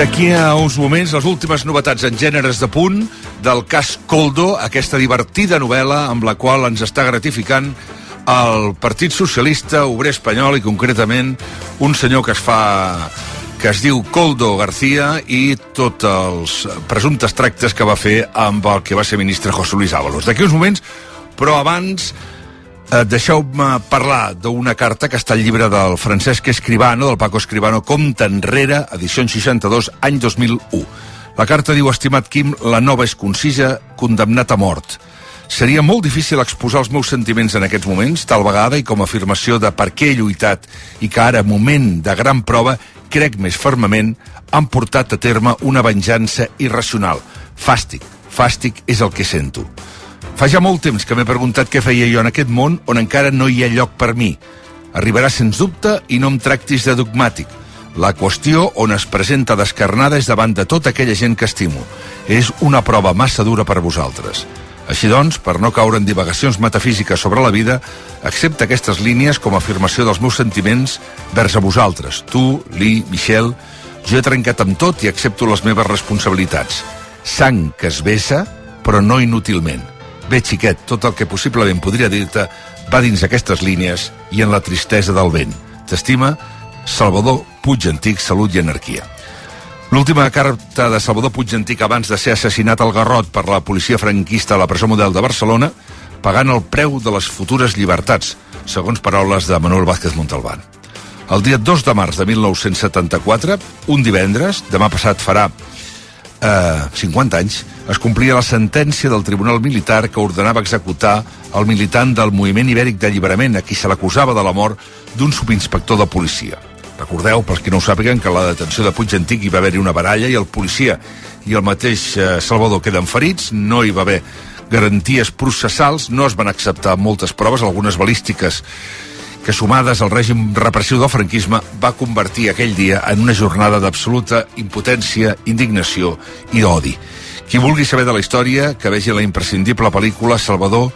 D'aquí a uns moments, les últimes novetats en gèneres de punt del cas Coldo, aquesta divertida novel·la amb la qual ens està gratificant el Partit Socialista Obrer Espanyol i concretament un senyor que es fa que es diu Coldo García i tots els presumptes tractes que va fer amb el que va ser ministre José Luis Ábalos. D'aquí uns moments, però abans eh, deixeu-me parlar d'una carta que està al llibre del Francesc Escribano, del Paco Escribano, Compte enrere, edició 62, any 2001. La carta diu, estimat Quim, la nova és concisa, condemnat a mort. Seria molt difícil exposar els meus sentiments en aquests moments, tal vegada i com a afirmació de per què he lluitat i que ara, moment de gran prova, crec més fermament, han portat a terme una venjança irracional. Fàstic, fàstic és el que sento. Fa ja molt temps que m'he preguntat què feia jo en aquest món on encara no hi ha lloc per mi. Arribarà sens dubte i no em tractis de dogmàtic. La qüestió on es presenta descarnada és davant de tota aquella gent que estimo. És una prova massa dura per vosaltres. Així doncs, per no caure en divagacions metafísiques sobre la vida, accepta aquestes línies com a afirmació dels meus sentiments vers a vosaltres, tu, Lee, Michel... Jo he trencat amb tot i accepto les meves responsabilitats. Sang que es vessa, però no inútilment. Bé, xiquet, tot el que possiblement podria dir-te va dins aquestes línies i en la tristesa del vent. T'estima Salvador Puig Antic, Salut i Anarquia. L'última carta de Salvador Puig Antic abans de ser assassinat al Garrot per la policia franquista a la presó model de Barcelona, pagant el preu de les futures llibertats, segons paraules de Manuel Vázquez Montalbán. El dia 2 de març de 1974, un divendres, demà passat farà eh, 50 anys, es complia la sentència del Tribunal Militar que ordenava executar el militant del Moviment Ibèric d'Alliberament, a qui se l'acusava de la mort d'un subinspector de policia. Recordeu, pels que no ho sàpiguen, que la detenció de Puig Antic hi va haver-hi una baralla i el policia i el mateix eh, Salvador queden ferits, no hi va haver garanties processals, no es van acceptar moltes proves, algunes balístiques que sumades al règim repressiu del franquisme va convertir aquell dia en una jornada d'absoluta impotència, indignació i d'odi. Qui vulgui saber de la història, que vegi la imprescindible pel·lícula Salvador,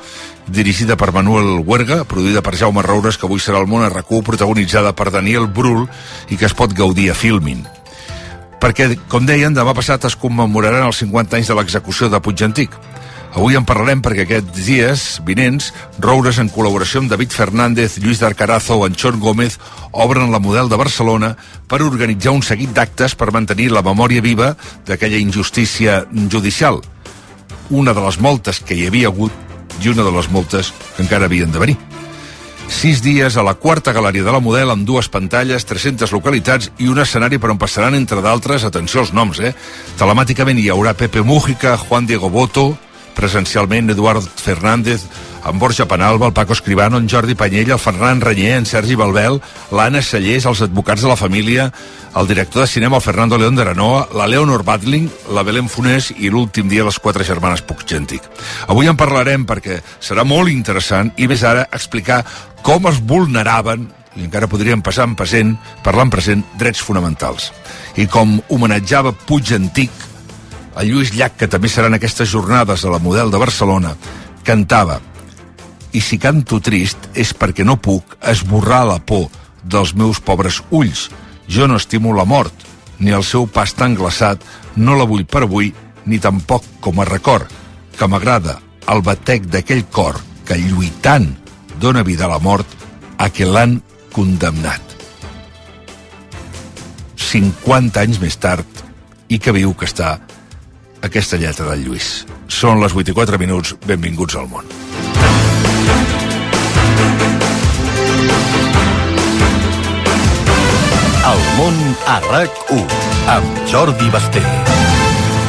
dirigida per Manuel Huerga, produïda per Jaume Roures, que avui serà el món a RAC1, protagonitzada per Daniel Brühl i que es pot gaudir a Filmin. Perquè, com deien, demà passat es commemoraran els 50 anys de l'execució de Puig Antic. Avui en parlarem perquè aquests dies vinents, Roures, en col·laboració amb David Fernández, Lluís d'Arcarazo o Anxon Gómez, obren la Model de Barcelona per organitzar un seguit d'actes per mantenir la memòria viva d'aquella injustícia judicial. Una de les moltes que hi havia hagut i una de les moltes que encara havien de venir. Sis dies a la quarta galeria de la Model amb dues pantalles, 300 localitats i un escenari per on passaran, entre d'altres, atenció als noms, eh? Telemàticament hi haurà Pepe Mújica, Juan Diego Boto, presencialment Eduard Fernández, en Borja Penalba, el Paco Escribano, en Jordi Panyell, el Ferran Renyer, en Sergi Balbel, l'Anna Sallés, els advocats de la família, el director de cinema, el Fernando León de Ranoa, la Leonor Badling, la Belén Funès i l'últim dia les quatre germanes Puiggentic. Avui en parlarem perquè serà molt interessant i més ara explicar com es vulneraven i encara podríem passar en present, parlar en present, drets fonamentals. I com homenatjava Puig Antic, el Lluís Llach, que també seran aquestes jornades a la Model de Barcelona, cantava i si canto trist és perquè no puc esborrar la por dels meus pobres ulls. Jo no estimo la mort, ni el seu pas tan glaçat, no la vull per avui, ni tampoc com a record, que m'agrada el batec d'aquell cor que lluitant dona vida a la mort a que l'han condemnat. 50 anys més tard, i que viu que està aquesta lletra del Lluís. Són les 84 minuts, benvinguts al món. El món a RAC1 amb Jordi Basté.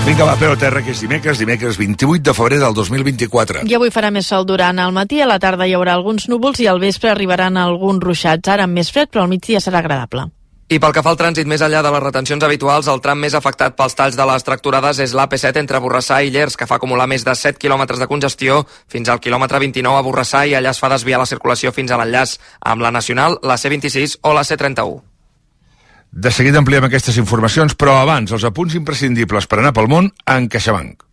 Vinga, va, però terra, que és dimecres, dimecres 28 de febrer del 2024. I avui farà més sol durant el matí, a la tarda hi haurà alguns núvols i al vespre arribaran alguns ruixats, ara amb més fred, però al migdia serà agradable. I pel que fa al trànsit més enllà de les retencions habituals, el tram més afectat pels talls de les tracturades és l'AP7 entre Borrassà i Llers, que fa acumular més de 7 quilòmetres de congestió fins al quilòmetre 29 a Borrassà i allà es fa desviar la circulació fins a l'enllaç amb la Nacional, la C26 o la C31. De seguida ampliem aquestes informacions, però abans, els apunts imprescindibles per anar pel món en CaixaBank.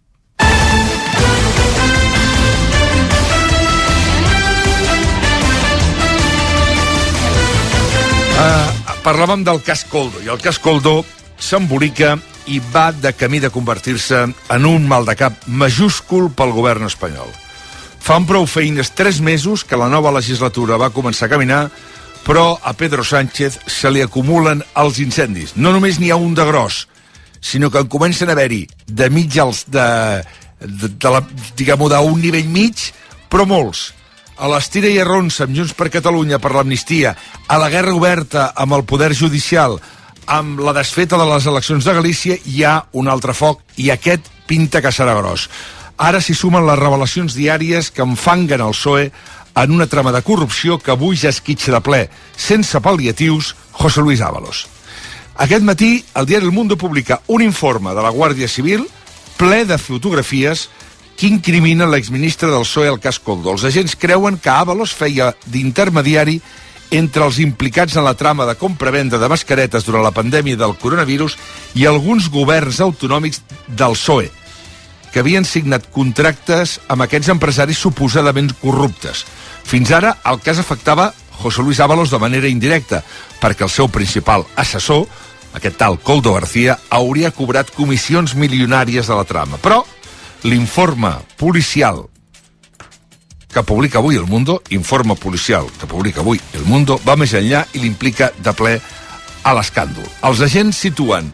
Uh, parlàvem del cas Coldo, i el cas Coldo s'embolica i va de camí de convertir-se en un mal de cap majúscul pel govern espanyol. Fan prou feines tres mesos que la nova legislatura va començar a caminar, però a Pedro Sánchez se li acumulen els incendis. No només n'hi ha un de gros, sinó que en comencen a haver-hi de mig als de, de, de la, diguem-ho, d'un nivell mig, però molts a l'estira i arronsa amb Junts per Catalunya per l'amnistia, a la guerra oberta amb el poder judicial, amb la desfeta de les eleccions de Galícia, hi ha un altre foc i aquest pinta que serà gros. Ara s'hi sumen les revelacions diàries que enfanguen el PSOE en una trama de corrupció que avui ja esquitxa de ple, sense pal·liatius, José Luis Ábalos. Aquest matí, el diari El Mundo publica un informe de la Guàrdia Civil ple de fotografies que incrimina l'exministre del PSOE al cas Coldo. Els agents creuen que Ábalos feia d'intermediari entre els implicats en la trama de compra-venda de mascaretes durant la pandèmia del coronavirus i alguns governs autonòmics del PSOE, que havien signat contractes amb aquests empresaris suposadament corruptes. Fins ara, el cas afectava José Luis Ábalos de manera indirecta, perquè el seu principal assessor, aquest tal Coldo García, hauria cobrat comissions milionàries de la trama. Però l'informe policial que publica avui El Mundo, informe policial que publica avui El Mundo, va més enllà i l'implica de ple a l'escàndol. Els agents situen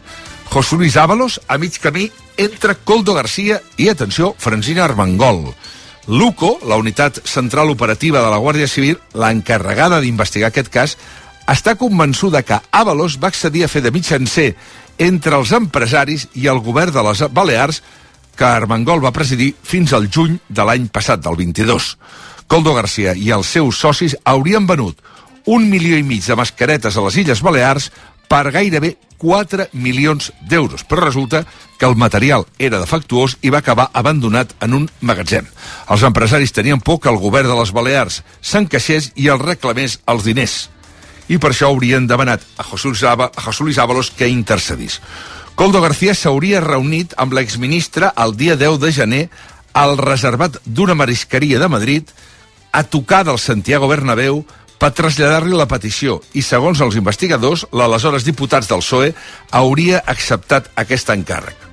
José Luis Ábalos a mig camí entre Coldo García i, atenció, Francina Armengol. L'UCO, la unitat central operativa de la Guàrdia Civil, l'encarregada d'investigar aquest cas, està convençuda que Ábalos va accedir a fer de mitjancer entre els empresaris i el govern de les Balears que Armengol va presidir fins al juny de l'any passat, del 22. Coldo García i els seus socis haurien venut un milió i mig de mascaretes a les Illes Balears per gairebé 4 milions d'euros, però resulta que el material era defectuós i va acabar abandonat en un magatzem. Els empresaris tenien por que el govern de les Balears s'encaixés i els reclamés els diners. I per això haurien demanat a Luis Ábalos que intercedís. Coldo García s'hauria reunit amb l'exministre el dia 10 de gener al reservat d'una marisqueria de Madrid a tocar del Santiago Bernabéu per traslladar-li la petició i, segons els investigadors, l'aleshores diputats del PSOE hauria acceptat aquest encàrrec.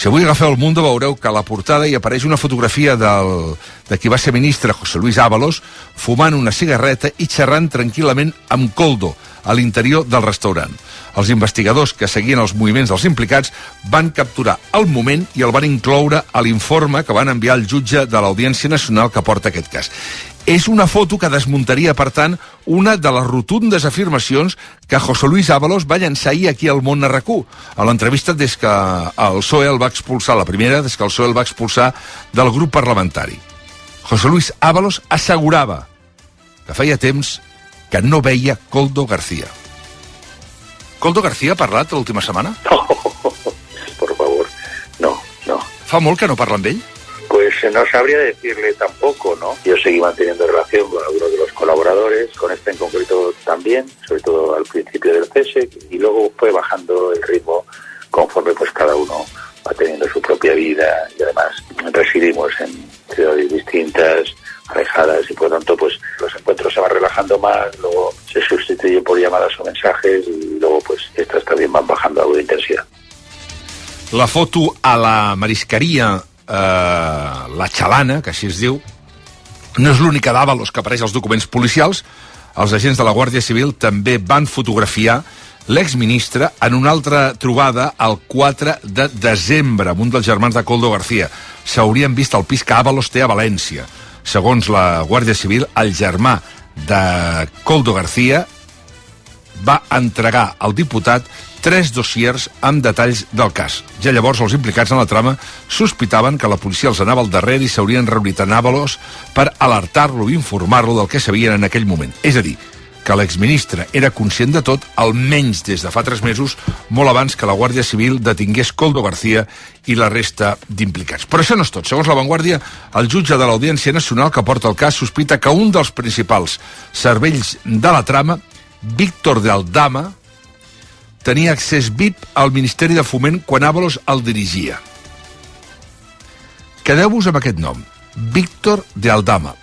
Si avui agafeu el Mundo veureu que a la portada hi apareix una fotografia del, de qui va ser ministre, José Luis Ábalos, fumant una cigarreta i xerrant tranquil·lament amb Coldo a l'interior del restaurant. Els investigadors que seguien els moviments dels implicats van capturar el moment i el van incloure a l'informe que van enviar al jutge de l'Audiència Nacional que porta aquest cas. És una foto que desmuntaria, per tant, una de les rotundes afirmacions que José Luis Ábalos va llançar ahir aquí al món RQ, a l'entrevista des que el PSOE el va expulsar, la primera, des que el PSOE el va expulsar del grup parlamentari. José Luis Ábalos assegurava que feia temps que no veia Coldo García. Coldo García ha parlat l'última setmana? No, por favor, no, no. Fa molt que no parla amb ell? Pues no sabría decirle tampoco, ¿no? Yo seguí manteniendo relación con algunos de los colaboradores, con este en concreto también, sobre todo al principio del cese, y luego fue bajando el ritmo conforme pues cada uno va teniendo su propia vida y además residimos en ciudades distintas, alejadas y por lo tanto pues los encuentros se van relajando más, luego se sustituyen por llamadas o mensajes y luego pues estas también van bajando algo de intensidad. La foto a la marisqueria, eh, la xalana, que així es diu, no és l'única d'Avalos que apareix als documents policials. Els agents de la Guàrdia Civil també van fotografiar l'exministre en una altra trobada el 4 de desembre amb un dels germans de Coldo García. S'haurien vist al pis que Avalos té a València. Segons la Guàrdia Civil, el germà de Coldo García va entregar al diputat tres dossiers amb detalls del cas. Ja llavors els implicats en la trama sospitaven que la policia els anava al darrere i s'haurien reunit a Nàvalos per alertar-lo i informar-lo del que sabien en aquell moment. És a dir, que l'exministre era conscient de tot, almenys des de fa tres mesos, molt abans que la Guàrdia Civil detingués Coldo García i la resta d'implicats. Però això no és tot. Segons la Vanguardia, el jutge de l'Audiència Nacional que porta el cas sospita que un dels principals cervells de la trama, Víctor de Aldama, tenia accés VIP al Ministeri de Foment quan Ábalos el dirigia. Quedeu-vos amb aquest nom, Víctor de Aldama.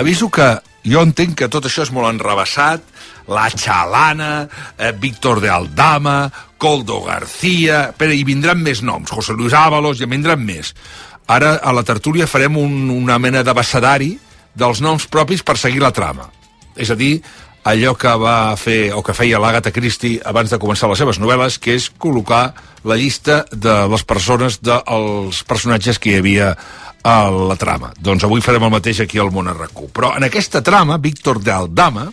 Aviso que jo entenc que tot això és molt enrabassat, la Chalana, eh, Víctor de Aldama, Coldo García, però hi vindran més noms, José Luis Ábalos, i vindran més. Ara a la tertúlia farem un, una mena d'abecedari dels noms propis per seguir la trama. És a dir, allò que va fer o que feia l'Agatha Christie abans de començar les seves novel·les, que és col·locar la llista de les persones, dels personatges que hi havia a la trama. Doncs avui farem el mateix aquí al RQ. Però en aquesta trama, Víctor de Aldama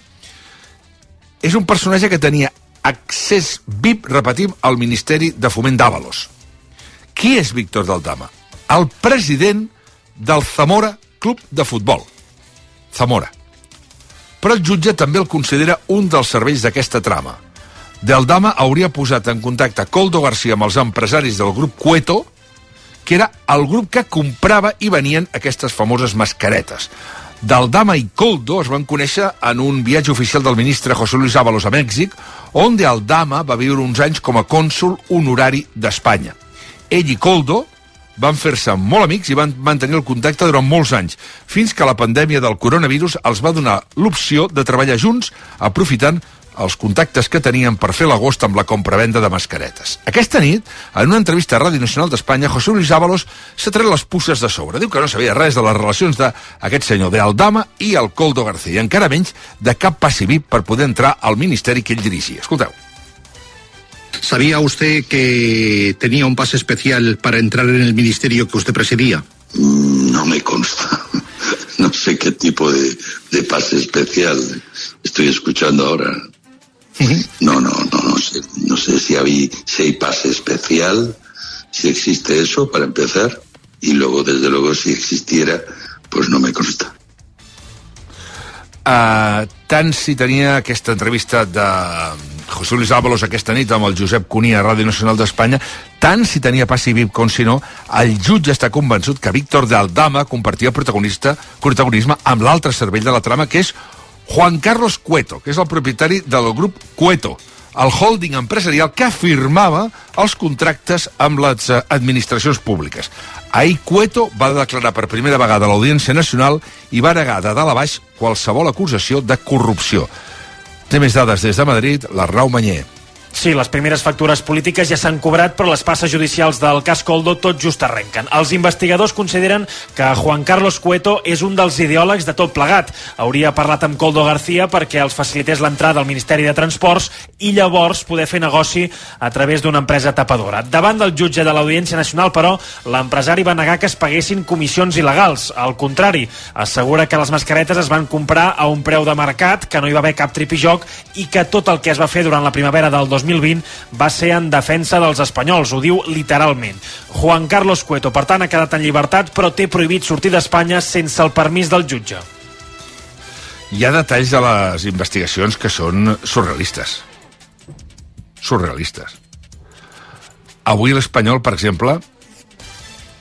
és un personatge que tenia accés VIP, repetim, al Ministeri de Foment d'Àvalos. Qui és Víctor d'Aldama? El president del Zamora Club de Futbol. Zamora. Però el jutge també el considera un dels serveis d'aquesta trama. D'Aldama hauria posat en contacte Coldo García amb els empresaris del grup Cueto, que era el grup que comprava i venien aquestes famoses mascaretes. Daldama i Coldo es van conèixer en un viatge oficial del ministre José Luis Ábalos a Mèxic, on Aldama va viure uns anys com a cònsul honorari d'Espanya. Ell i Coldo van fer-se molt amics i van mantenir el contacte durant molts anys, fins que la pandèmia del coronavirus els va donar l'opció de treballar junts, aprofitant els contactes que tenien per fer l'agost amb la compravenda de mascaretes. Aquesta nit, en una entrevista a Ràdio Nacional d'Espanya, José Luis Ábalos s'ha tret les pusses de sobre. Diu que no sabia res de les relacions d'aquest senyor de Aldama i el Coldo García, encara menys de cap passi per poder entrar al ministeri que ell dirigia. Escolteu. ¿Sabía usted que tenía un pase especial para entrar en el ministerio que usted presidía? No me consta. No sé qué tipo de, de pase especial estoy escuchando ahora. No, no, no, no sé, no sé si, había, si hay pase especial, si existe eso para empezar, y luego, desde luego, si existiera, pues no me consta. Uh, tant si tenia aquesta entrevista de José Luis Ábalos aquesta nit amb el Josep Cuní a Ràdio Nacional d'Espanya, tant si tenia passi VIP com si no, el jutge està convençut que Víctor de Aldama compartia protagonista, protagonisme amb l'altre cervell de la trama, que és Juan Carlos Cueto, que és el propietari del grup Cueto, el holding empresarial que firmava els contractes amb les eh, administracions públiques. Ahir Cueto va declarar per primera vegada a l'Audiència Nacional i va negar de dalt a baix qualsevol acusació de corrupció. Té més dades des de Madrid, l'Arnau Manyer. Sí, les primeres factures polítiques ja s'han cobrat, però les passes judicials del cas Coldo tot just arrenquen. Els investigadors consideren que Juan Carlos Cueto és un dels ideòlegs de tot plegat. Hauria parlat amb Coldo García perquè els facilités l'entrada al Ministeri de Transports i llavors poder fer negoci a través d'una empresa tapadora. Davant del jutge de l'Audiència Nacional, però, l'empresari va negar que es paguessin comissions il·legals. Al contrari, assegura que les mascaretes es van comprar a un preu de mercat, que no hi va haver cap tripijoc i que tot el que es va fer durant la primavera del 2020 va ser en defensa dels espanyols, ho diu literalment. Juan Carlos Cueto, per tant, ha quedat en llibertat, però té prohibit sortir d'Espanya sense el permís del jutge. Hi ha detalls de les investigacions que són surrealistes. Surrealistes. Avui l'Espanyol, per exemple,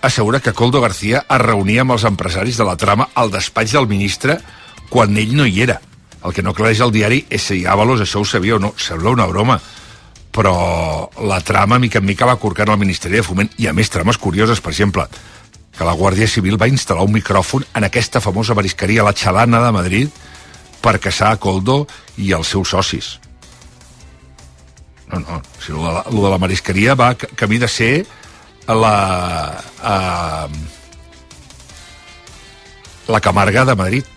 assegura que Coldo García es reunia amb els empresaris de la trama al despatx del ministre quan ell no hi era. El que no aclareix el diari és si Ábalos això ho sabia o no. Sembla una broma però la trama mica en mica va corcant al Ministeri de Foment. I a més trames curioses, per exemple que la Guàrdia Civil va instal·lar un micròfon en aquesta famosa marisqueria La Chalana de Madrid per caçar a Coldo i els seus socis. No, no, sigui, lo, de la, lo de la marisqueria va camí de ser la uh, la Camarga de Madrid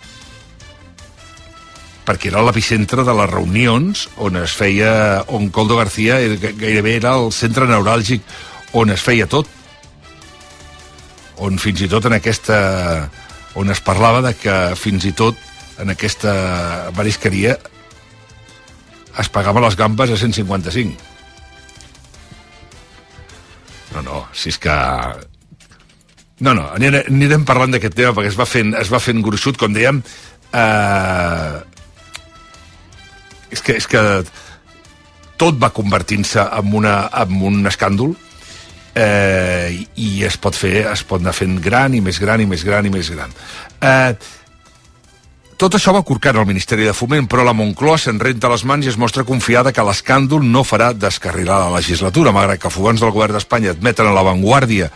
perquè era l'epicentre de les reunions on es feia, on Coldo García gairebé era el centre neuràlgic on es feia tot on fins i tot en aquesta on es parlava de que fins i tot en aquesta marisqueria es pagava les gambes a 155 si és que... No, no, anirem parlant d'aquest tema perquè es va fent, es va fent gruixut, com dèiem. Eh... És que, és que tot va convertint-se en, una, en un escàndol eh, i es pot fer, es pot anar fent gran i més gran i més gran i més gran. Eh, tot això va corcant al Ministeri de Foment, però la Moncloa se'n renta les mans i es mostra confiada que l'escàndol no farà descarrilar la legislatura, malgrat que fogons del govern d'Espanya admeten a l'avantguàrdia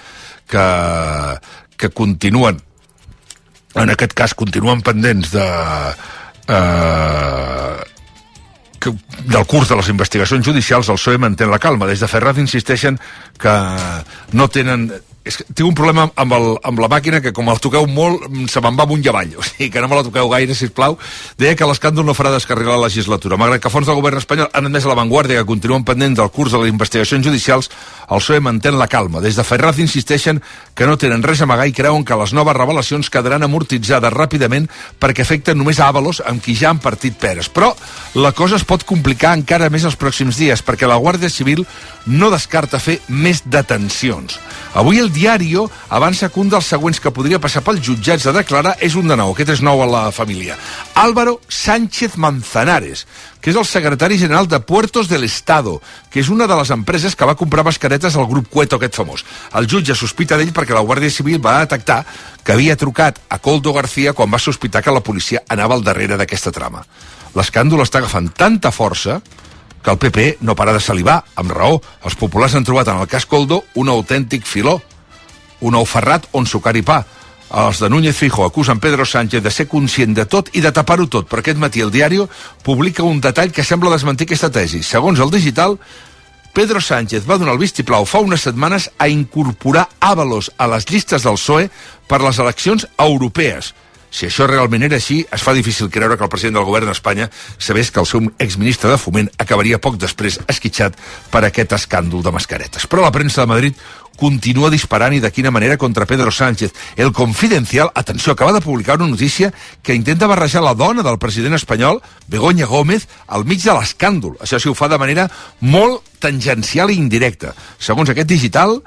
que, que continuen, en aquest cas, continuen pendents de... Eh, que, del curs de les investigacions judicials, el PSOE manté la calma. Des de Ferraz insisteixen que no tenen és que tinc un problema amb, el, amb la màquina que com el toqueu molt se me'n va amunt i avall, o sigui que no me la toqueu gaire, si plau. Deia que l'escàndol no farà descarregar la legislatura. Malgrat que fons del govern espanyol han admès a l'avantguàrdia que continuen pendents del curs de les investigacions judicials, el PSOE mantén la calma. Des de Ferraz insisteixen que no tenen res a amagar i creuen que les noves revelacions quedaran amortitzades ràpidament perquè afecten només a Avalos amb qui ja han partit peres. Però la cosa es pot complicar encara més els pròxims dies perquè la Guàrdia Civil no descarta fer més detencions. Avui el Diario avança que un dels següents que podria passar pels jutjats a declarar és un de nou, aquest és nou a la família. Álvaro Sánchez Manzanares, que és el secretari general de Puertos del Estado, que és una de les empreses que va comprar mascaretes al grup Cueto, aquest famós. El jutge sospita d'ell perquè la Guàrdia Civil va detectar que havia trucat a Coldo García quan va sospitar que la policia anava al darrere d'aquesta trama. L'escàndol està agafant tanta força que el PP no para de salivar, amb raó. Els populars han trobat en el cas Coldo un autèntic filó, un ou ferrat on sucar i pa. Els de Núñez Fijo acusen Pedro Sánchez de ser conscient de tot i de tapar-ho tot, però aquest matí el diari publica un detall que sembla desmentir aquesta tesi. Segons el digital, Pedro Sánchez va donar el vistiplau fa unes setmanes a incorporar Ábalos a les llistes del PSOE per les eleccions europees. Si això realment era així, es fa difícil creure que el president del govern d'Espanya sabés que el seu exministre de Foment acabaria poc després esquitxat per aquest escàndol de mascaretes. Però la premsa de Madrid continua disparant i de quina manera contra Pedro Sánchez. El Confidencial, atenció, acaba de publicar una notícia que intenta barrejar la dona del president espanyol, Begoña Gómez, al mig de l'escàndol. Això sí ho fa de manera molt tangencial i indirecta. Segons aquest digital,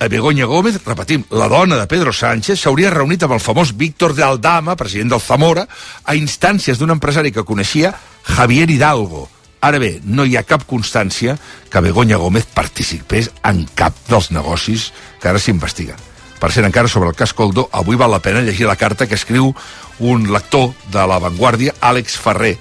a Begoña Gómez, repetim, la dona de Pedro Sánchez, s'hauria reunit amb el famós Víctor de Aldama, president del Zamora, a instàncies d'un empresari que coneixia, Javier Hidalgo. Ara bé, no hi ha cap constància que Begoña Gómez participés en cap dels negocis que ara s'investiguen. Per cert, encara sobre el cas Coldo, avui val la pena llegir la carta que escriu un lector de La Vanguardia, Àlex Ferrer,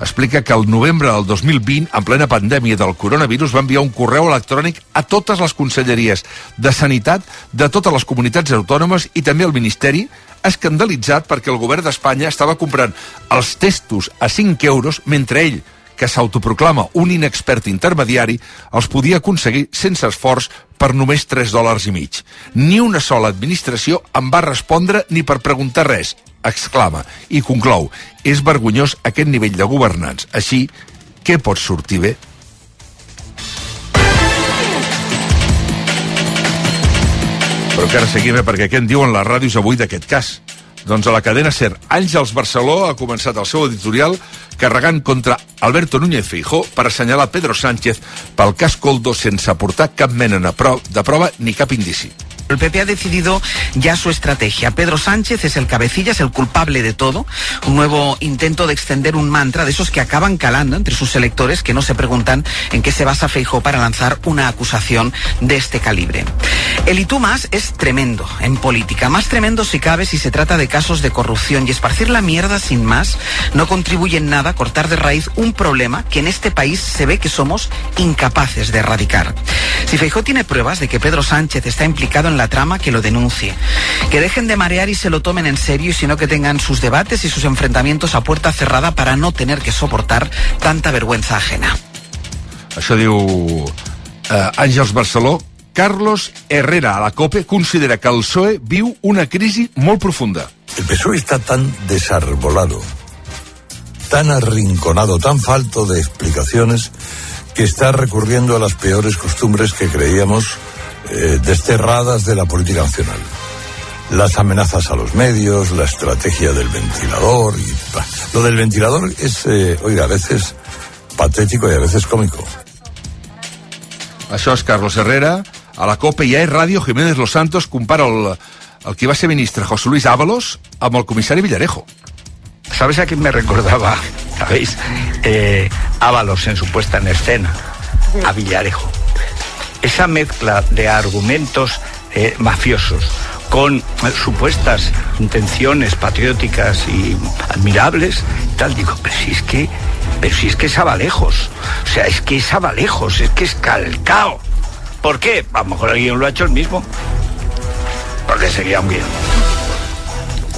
explica que el novembre del 2020, en plena pandèmia del coronavirus, va enviar un correu electrònic a totes les conselleries de Sanitat de totes les comunitats autònomes i també al Ministeri, escandalitzat perquè el govern d'Espanya estava comprant els testos a 5 euros mentre ell, que s'autoproclama un inexpert intermediari, els podia aconseguir sense esforç per només 3 dòlars i mig. Ni una sola administració em va respondre ni per preguntar res, exclama, i conclou, és vergonyós aquest nivell de governants. Així, què pot sortir bé? Però encara seguim bé, perquè què en diuen les ràdios avui d'aquest cas? Doncs a la cadena SER, Àngels Barceló ha començat el seu editorial carregant contra Alberto Núñez Feijó per assenyalar Pedro Sánchez pel cas Coldo sense aportar cap mena de prova ni cap indici. El PP ha decidido ya su estrategia. Pedro Sánchez es el cabecilla, es el culpable de todo. Un nuevo intento de extender un mantra de esos que acaban calando entre sus electores que no se preguntan en qué se basa Feijó para lanzar una acusación de este calibre. El más es tremendo en política. Más tremendo si cabe si se trata de casos de corrupción y esparcir la mierda sin más no contribuye en nada a cortar de raíz un problema que en este país se ve que somos incapaces de erradicar. Si Feijó tiene pruebas de que Pedro Sánchez está implicado en la trama, que lo denuncie. Que dejen de marear y se lo tomen en serio y sino que tengan sus debates y sus enfrentamientos a puerta cerrada para no tener que soportar tanta vergüenza ajena. Això diu eh, Àngels Barceló. Carlos Herrera, a la COPE, considera que el PSOE viu una crisi molt profunda. El PSOE está tan desarbolado, tan arrinconado, tan falto de explicaciones, que está recurriendo a las peores costumbres que creíamos eh, desterradas de la política nacional. Las amenazas a los medios, la estrategia del ventilador. Y, bah, lo del ventilador es, eh, oiga, a veces patético y a veces cómico. Això és Carlos Herrera. a la COPE i a Radio Jiménez Los Santos compara el, el que va ser ministre José Luis Ábalos amb el comissari Villarejo. ¿Sabes a quién me recordaba? ¿Sabéis? Eh, Ábalos en su puesta en escena, a Villarejo. Esa mezcla de argumentos eh, mafiosos con eh, supuestas intenciones patrióticas y admirables, tal, digo, pero si es que, pero si es que es Abalejos, o sea, es que es Abalejos, es que es calcao. ¿Por qué? A lo mejor alguien lo ha hecho el mismo, porque sería un bien,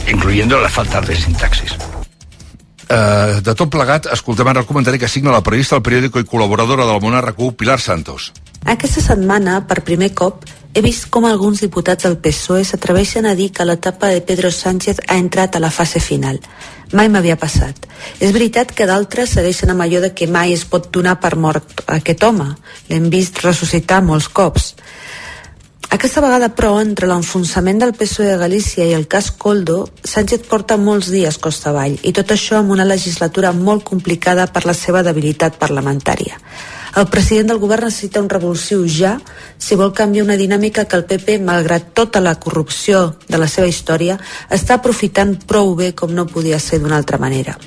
incluyendo las faltas de sintaxis. Uh, de tot plegat, escoltem ara el comentari que signa la periodista del periòdico i col·laboradora del RQ, Pilar Santos. Aquesta setmana, per primer cop, he vist com alguns diputats del PSOE s'atreveixen a dir que l'etapa de Pedro Sánchez ha entrat a la fase final. Mai m'havia passat. És veritat que d'altres segueixen amb allò de que mai es pot donar per mort aquest home. L'hem vist ressuscitar molts cops. Aquesta vegada, però, entre l'enfonsament del PSOE de Galícia i el cas Coldo, Sánchez porta molts dies costa avall, i tot això amb una legislatura molt complicada per la seva debilitat parlamentària. El president del govern necessita un revulsiu ja si vol canviar una dinàmica que el PP, malgrat tota la corrupció de la seva història, està aprofitant prou bé com no podia ser d'una altra manera.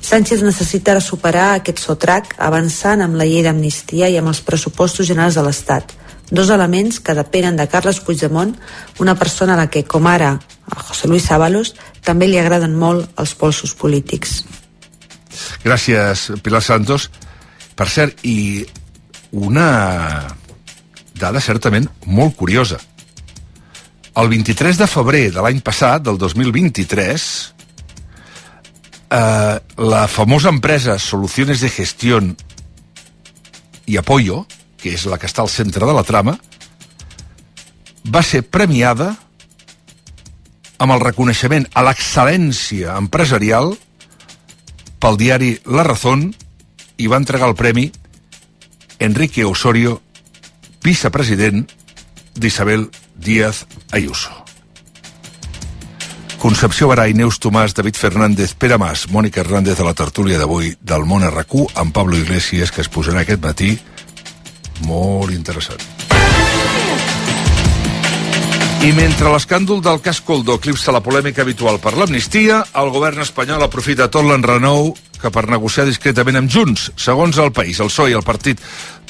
Sánchez necessita superar aquest sotrac avançant amb la llei d'amnistia i amb els pressupostos generals de l'Estat – dos elements que depenen de Carles Puigdemont, una persona a la que, com ara a José Luis Ábalos, també li agraden molt els polsos polítics. Gràcies, Pilar Santos. Per cert, i una dada certament molt curiosa. El 23 de febrer de l'any passat, del 2023, eh, la famosa empresa Soluciones de Gestión i Apoyo, que és la que està al centre de la trama, va ser premiada amb el reconeixement a l'excel·lència empresarial pel diari La Razón i va entregar el premi Enrique Osorio, vicepresident d'Isabel Díaz Ayuso. Concepció Barai, Neus Tomàs, David Fernández, Pere Mas, Mònica Hernández de la tertúlia d'avui del Món RQ amb Pablo Iglesias, que es posarà aquest matí molt interessant. I mentre l'escàndol del cas Coldo eclipsa la polèmica habitual per l'amnistia, el govern espanyol aprofita tot l'enrenou que per negociar discretament amb Junts. Segons el País, el PSOE i el partit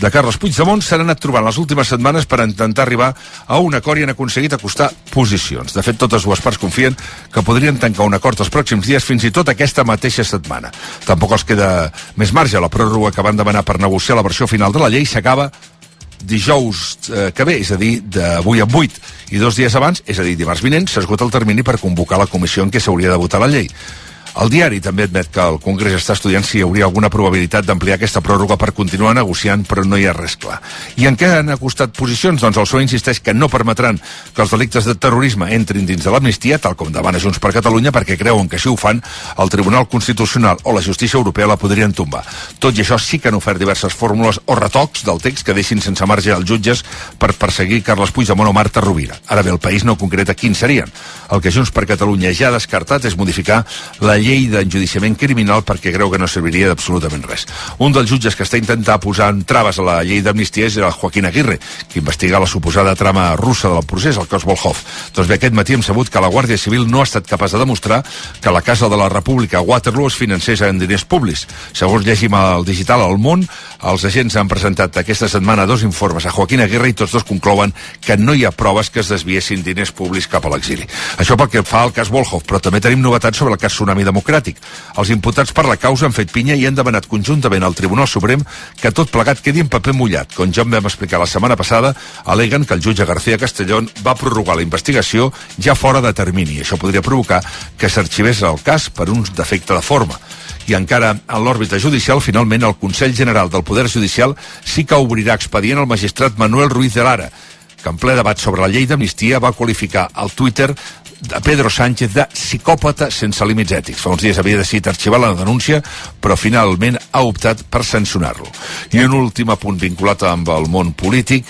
de Carles Puigdemont s'han anat trobant les últimes setmanes per intentar arribar a un acord i han aconseguit acostar posicions. De fet, totes dues parts confien que podrien tancar un acord els pròxims dies, fins i tot aquesta mateixa setmana. Tampoc els queda més marge. La pròrroga que van demanar per negociar la versió final de la llei s'acaba dijous eh, que ve, és a dir, d'avui a 8, i dos dies abans, és a dir, dimarts vinent, s'esgota el termini per convocar la comissió en què s'hauria de votar la llei. El diari també admet que el Congrés està estudiant si hi hauria alguna probabilitat d'ampliar aquesta pròrroga per continuar negociant, però no hi ha res clar. I en què han acostat posicions? Doncs el PSOE insisteix que no permetran que els delictes de terrorisme entrin dins de l'amnistia, tal com demana Junts per Catalunya, perquè creuen que si ho fan, el Tribunal Constitucional o la Justícia Europea la podrien tombar. Tot i això sí que han ofert diverses fórmules o retocs del text que deixin sense marge els jutges per perseguir Carles Puigdemont o Marta Rovira. Ara bé, el país no concreta quins serien. El que Junts per Catalunya ja ha descartat és modificar la llei d'enjudiciament criminal perquè creu que no serviria d'absolutament res. Un dels jutges que està intentant posar en traves a la llei d'amnistia és el Joaquín Aguirre, que investiga la suposada trama russa del procés, el cos Volhov. Doncs bé, aquest matí hem sabut que la Guàrdia Civil no ha estat capaç de demostrar que la Casa de la República Waterloo es financés en diners públics. Segons llegim al digital al món, els agents han presentat aquesta setmana dos informes a Joaquín Aguirre i tots dos conclouen que no hi ha proves que es desviessin diners públics cap a l'exili. Això pel que fa al cas Volhov, però també tenim novetats sobre el cas Tsunami Democràtic. Els imputats per la causa han fet pinya i han demanat conjuntament al Tribunal Suprem que tot plegat quedi en paper mullat. Com ja en vam explicar la setmana passada, aleguen que el jutge García Castellón va prorrogar la investigació ja fora de termini. Això podria provocar que s'arxivés el cas per un defecte de forma i encara en l'òrbita judicial, finalment el Consell General del Poder Judicial sí que obrirà expedient al magistrat Manuel Ruiz de Lara, que en ple debat sobre la llei d'amnistia va qualificar al Twitter de Pedro Sánchez de psicòpata sense límits ètics. Fa uns dies havia decidit arxivar la denúncia, però finalment ha optat per sancionar-lo. I un últim apunt vinculat amb el món polític,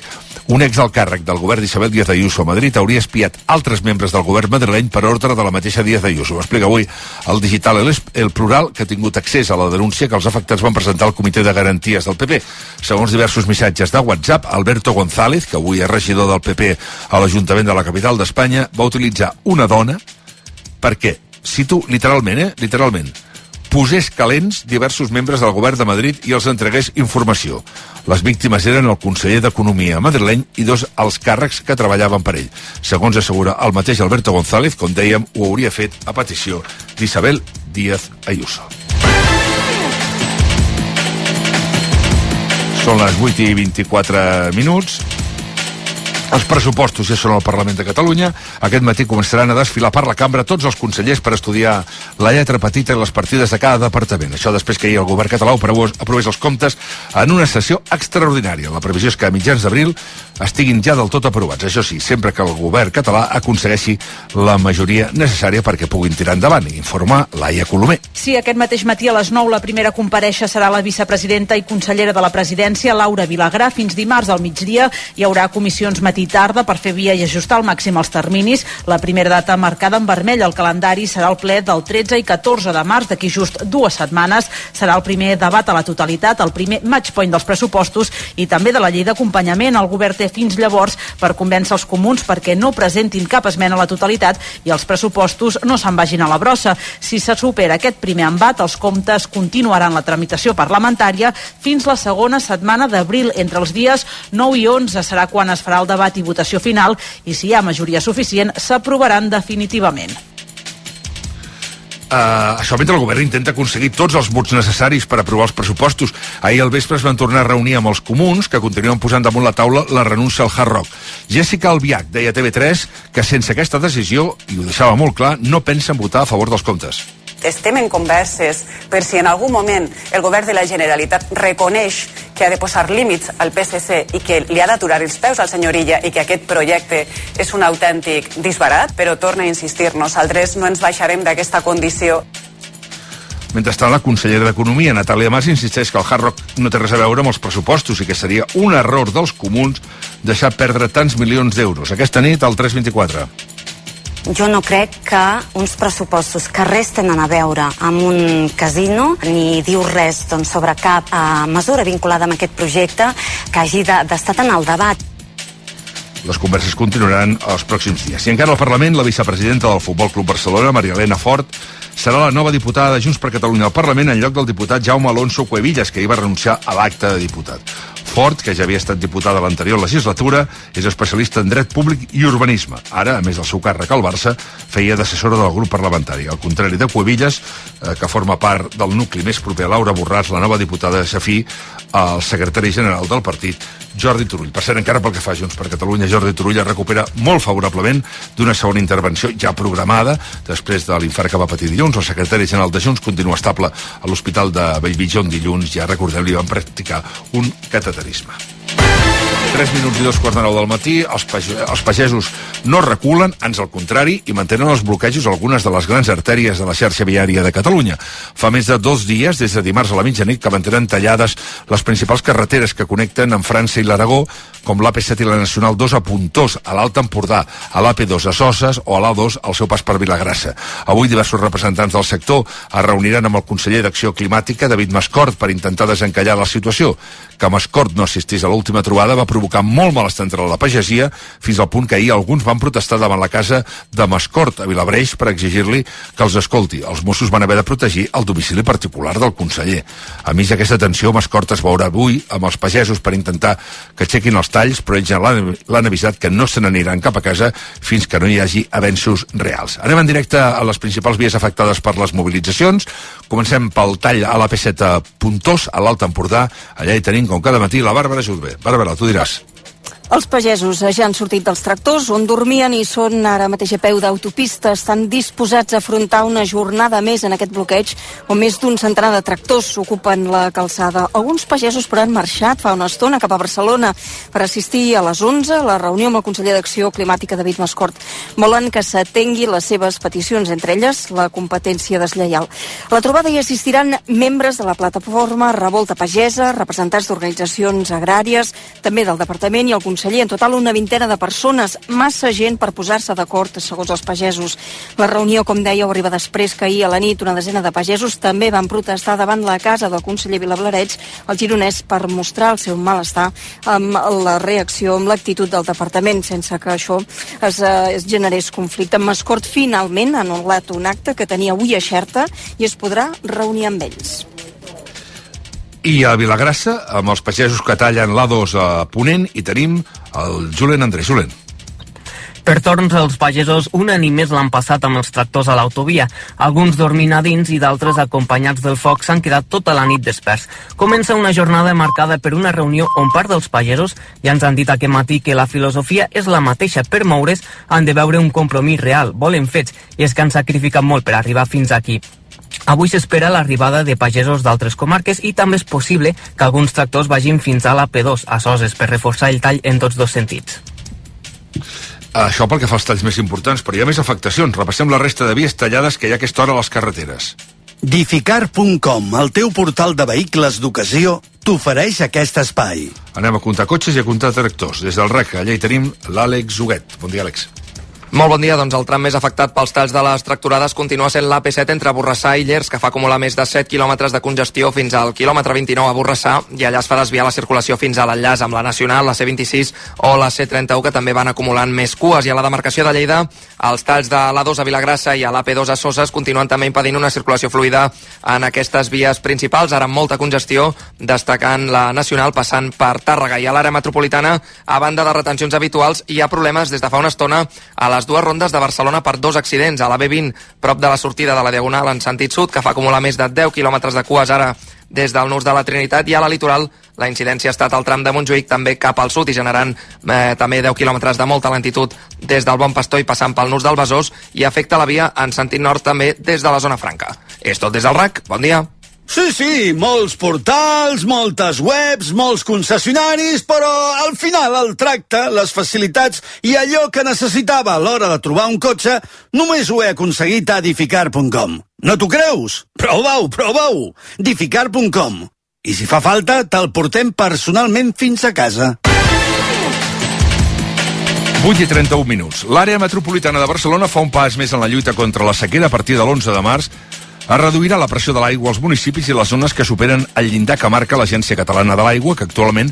un ex del govern d'Isabel Díaz Ayuso a Madrid hauria espiat altres membres del govern madrileny per ordre de la mateixa Díaz Ayuso. Ho explica avui el digital El, el Plural, que ha tingut accés a la denúncia que els afectats van presentar al Comitè de Garanties del PP. Segons diversos missatges de WhatsApp, Alberto González, que avui és regidor del PP a l'Ajuntament de la capital d'Espanya, va utilitzar una dona perquè, si tu, literalment, eh, literalment, posés calents diversos membres del govern de Madrid i els entregués informació. Les víctimes eren el conseller d'Economia madrileny i dos alts càrrecs que treballaven per ell. Segons assegura el mateix Alberto González, com dèiem, ho hauria fet a petició d'Isabel Díaz Ayuso. Són les 8 i 24 minuts. Els pressupostos ja són al Parlament de Catalunya. Aquest matí començaran a desfilar per la cambra tots els consellers per estudiar la lletra petita i les partides de cada departament. Això després que ahir el govern català aprovés els comptes en una sessió extraordinària. La previsió és que a mitjans d'abril estiguin ja del tot aprovats. Això sí, sempre que el govern català aconsegueixi la majoria necessària perquè puguin tirar endavant, informa Laia Colomer. Sí, aquest mateix matí a les 9 la primera compareixa serà la vicepresidenta i consellera de la presidència, Laura Vilagrà. Fins dimarts al migdia hi haurà comissions matí i tarda per fer via i ajustar al màxim els terminis. La primera data marcada en vermell al calendari serà el ple del 13 i 14 de març, d'aquí just dues setmanes. Serà el primer debat a la totalitat, el primer match point dels pressupostos i també de la llei d'acompanyament. El govern té fins llavors per convèncer els comuns perquè no presentin cap esmena a la totalitat i els pressupostos no se'n vagin a la brossa. Si se supera aquest primer embat, els comptes continuaran la tramitació parlamentària fins la segona setmana d'abril. Entre els dies 9 i 11 serà quan es farà el debat debat i votació final i si hi ha majoria suficient s'aprovaran definitivament. Uh, això mentre el govern intenta aconseguir tots els vots necessaris per aprovar els pressupostos. Ahir al vespre es van tornar a reunir amb els comuns, que continuen posant damunt la taula la renúncia al Hard Rock. Jessica Albiach deia a TV3 que sense aquesta decisió, i ho deixava molt clar, no pensen votar a favor dels comptes estem en converses per si en algun moment el govern de la Generalitat reconeix que ha de posar límits al PSC i que li ha d'aturar els peus al senyor Illa i que aquest projecte és un autèntic disbarat, però torna a insistir, nosaltres no ens baixarem d'aquesta condició. Mentrestant, la consellera d'Economia, Natàlia Mas, insisteix que el Hard Rock no té res a veure amb els pressupostos i que seria un error dels comuns deixar perdre tants milions d'euros. Aquesta nit, al 324 jo no crec que uns pressupostos que res tenen a veure amb un casino ni diu res doncs, sobre cap eh, mesura vinculada amb aquest projecte que hagi d'estar de, en el debat. Les converses continuaran els pròxims dies. I encara al Parlament, la vicepresidenta del Futbol Club Barcelona, Maria Elena Fort, serà la nova diputada de Junts per Catalunya al Parlament en lloc del diputat Jaume Alonso Cuevillas, que hi va renunciar a l'acte de diputat. Fort, que ja havia estat diputada a l'anterior legislatura, és especialista en dret públic i urbanisme. Ara, a més del seu càrrec al Barça, feia d'assessora del grup parlamentari. Al contrari de Cuevillas, eh, que forma part del nucli més proper a Laura Borràs, la nova diputada de Safí, el secretari general del partit, Jordi Turull. Per cert, encara pel que fa Junts per Catalunya, Jordi Turull es recupera molt favorablement d'una segona intervenció ja programada després de l'infart que va patir dilluns. El secretari general de Junts continua estable a l'Hospital de Bellvitge, on dilluns, ja recordem, li van practicar un cateterisme. carisma. 3 minuts i dos quarts de nou del matí, els, page els pagesos no reculen, ans al contrari, i mantenen els bloquejos algunes de les grans artèries de la xarxa viària de Catalunya. Fa més de dos dies, des de dimarts a la mitjanit, que mantenen tallades les principals carreteres que connecten amb França i l'Aragó, com l'AP7 i la Nacional 2 a Puntós, a l'Alt Empordà, a l'AP2 a Soses o a l'A2 al seu pas per Vilagrassa. Avui diversos representants del sector es reuniran amb el conseller d'Acció Climàtica, David Mascort, per intentar desencallar la situació. Que Mascort no assistís a l'última trobada va provocar molt malestar entre la pagesia, fins al punt que ahir alguns van protestar davant la casa de Mascort a Vilabreix per exigir-li que els escolti. Els Mossos van haver de protegir el domicili particular del conseller. A mig d'aquesta tensió, Mascort es veurà avui amb els pagesos per intentar que aixequin els talls, però ells ja l'han avisat que no se n'aniran cap a casa fins que no hi hagi avenços reals. Anem en directe a les principals vies afectades per les mobilitzacions. Comencem pel tall a la P7 Puntós, a l'Alt Empordà. Allà hi tenim, com cada matí, la Bàrbara Jutbe. Bàrbara, tu tú dirás. Els pagesos ja han sortit dels tractors on dormien i són ara mateix a peu d'autopista. Estan disposats a afrontar una jornada més en aquest bloqueig on més d'un centenar de tractors ocupen la calçada. Alguns pagesos però han marxat fa una estona cap a Barcelona per assistir a les 11 a la reunió amb el conseller d'Acció Climàtica David Mascort. Volen que s'atengui les seves peticions, entre elles la competència deslleial. A la trobada hi assistiran membres de la plataforma Revolta Pagesa, representants d'organitzacions agràries, també del departament i el conseller. En total, una vintena de persones, massa gent per posar-se d'acord, segons els pagesos. La reunió, com dèieu, arriba després que ahir a la nit una desena de pagesos també van protestar davant la casa del conseller Vilablareig, el gironès, per mostrar el seu malestar amb la reacció, amb l'actitud del departament, sense que això es, eh, es generés conflicte. Mascort finalment ha anul·lat un acte que tenia avui a Xerta i es podrà reunir amb ells. I a Vilagrassa, amb els pagesos que tallen l'A2 a Ponent, i tenim el Julen Andrés. Julen. Per torns, els pagesos un any més l'han passat amb els tractors a l'autovia. Alguns dormint a dins i d'altres acompanyats del foc s'han quedat tota la nit desperts. Comença una jornada marcada per una reunió on part dels pagesos ja ens han dit aquest matí que la filosofia és la mateixa. Per moure's han de veure un compromís real, volen fets, i és que han sacrificat molt per arribar fins aquí. Avui s'espera l'arribada de pagesos d'altres comarques i també és possible que alguns tractors vagin fins a la P2, a Soses, per reforçar el tall en tots dos sentits. Això pel que fa als talls més importants, però hi ha més afectacions. Repassem la resta de vies tallades que hi ha aquesta hora a les carreteres. Dificar.com, el teu portal de vehicles d'ocasió, t'ofereix aquest espai. Anem a comptar cotxes i a comptar tractors. Des del REC, allà hi tenim l'Àlex Huguet. Bon dia, Àlex. Molt bon dia, doncs el tram més afectat pels talls de les tracturades continua sent l'AP7 entre Borrassà i Llers, que fa acumular més de 7 quilòmetres de congestió fins al quilòmetre 29 a Borrassà, i allà es fa desviar la circulació fins a l'enllaç amb la Nacional, la C26 o la C31, que també van acumulant més cues. I a la demarcació de Lleida, els talls de l'A2 a Vilagrassa i a l'AP2 a Soses continuen també impedint una circulació fluida en aquestes vies principals, ara amb molta congestió, destacant la Nacional passant per Tàrrega. I a l'àrea metropolitana, a banda de retencions habituals, hi ha problemes des de fa una estona a les dues rondes de Barcelona per dos accidents. A la B20, prop de la sortida de la Diagonal en sentit sud, que fa acumular més de 10 quilòmetres de cues ara des del nus de la Trinitat i a la litoral la incidència ha estat al tram de Montjuïc també cap al sud i generant eh, també 10 quilòmetres de molta lentitud des del Bon Pastor i passant pel nus del Besòs i afecta la via en sentit nord també des de la zona franca. És tot des del RAC, bon dia. Sí, sí, molts portals, moltes webs, molts concessionaris, però al final el tracte, les facilitats i allò que necessitava a l'hora de trobar un cotxe només ho he aconseguit a edificar.com. No t'ho creus? Prova-ho, prova-ho! edificar.com. I si fa falta, te'l portem personalment fins a casa. 8 i 31 minuts. L'àrea metropolitana de Barcelona fa un pas més en la lluita contra la sequera a partir de l'11 de març es reduirà la pressió de l'aigua als municipis i les zones que superen el llindar que marca l'Agència Catalana de l'Aigua, que actualment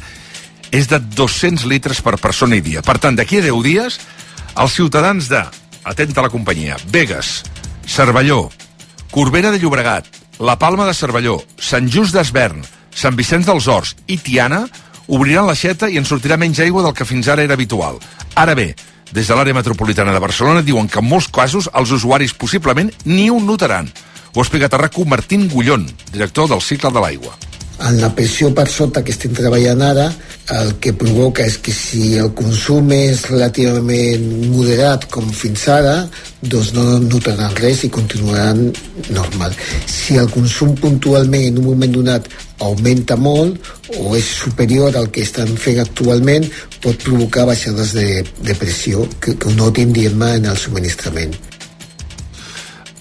és de 200 litres per persona i dia. Per tant, d'aquí a 10 dies, els ciutadans de, atenta la companyia, Vegas, Cervelló, Corbera de Llobregat, La Palma de Cervelló, Sant Just d'Esvern, Sant Vicenç dels Horts i Tiana obriran l'aixeta i en sortirà menys aigua del que fins ara era habitual. Ara bé, des de l'àrea metropolitana de Barcelona diuen que en molts casos els usuaris possiblement ni ho notaran. Ho ha explicat a RAC1 Martín Gullón, director del cicle de l'aigua. En la pressió per sota que estem treballant ara, el que provoca és que si el consum és relativament moderat com fins ara, doncs no notaran res i continuaran normal. Si el consum puntualment en un moment donat augmenta molt o és superior al que estan fent actualment, pot provocar baixades de, de pressió que, que ho notin, diguem en el subministrament.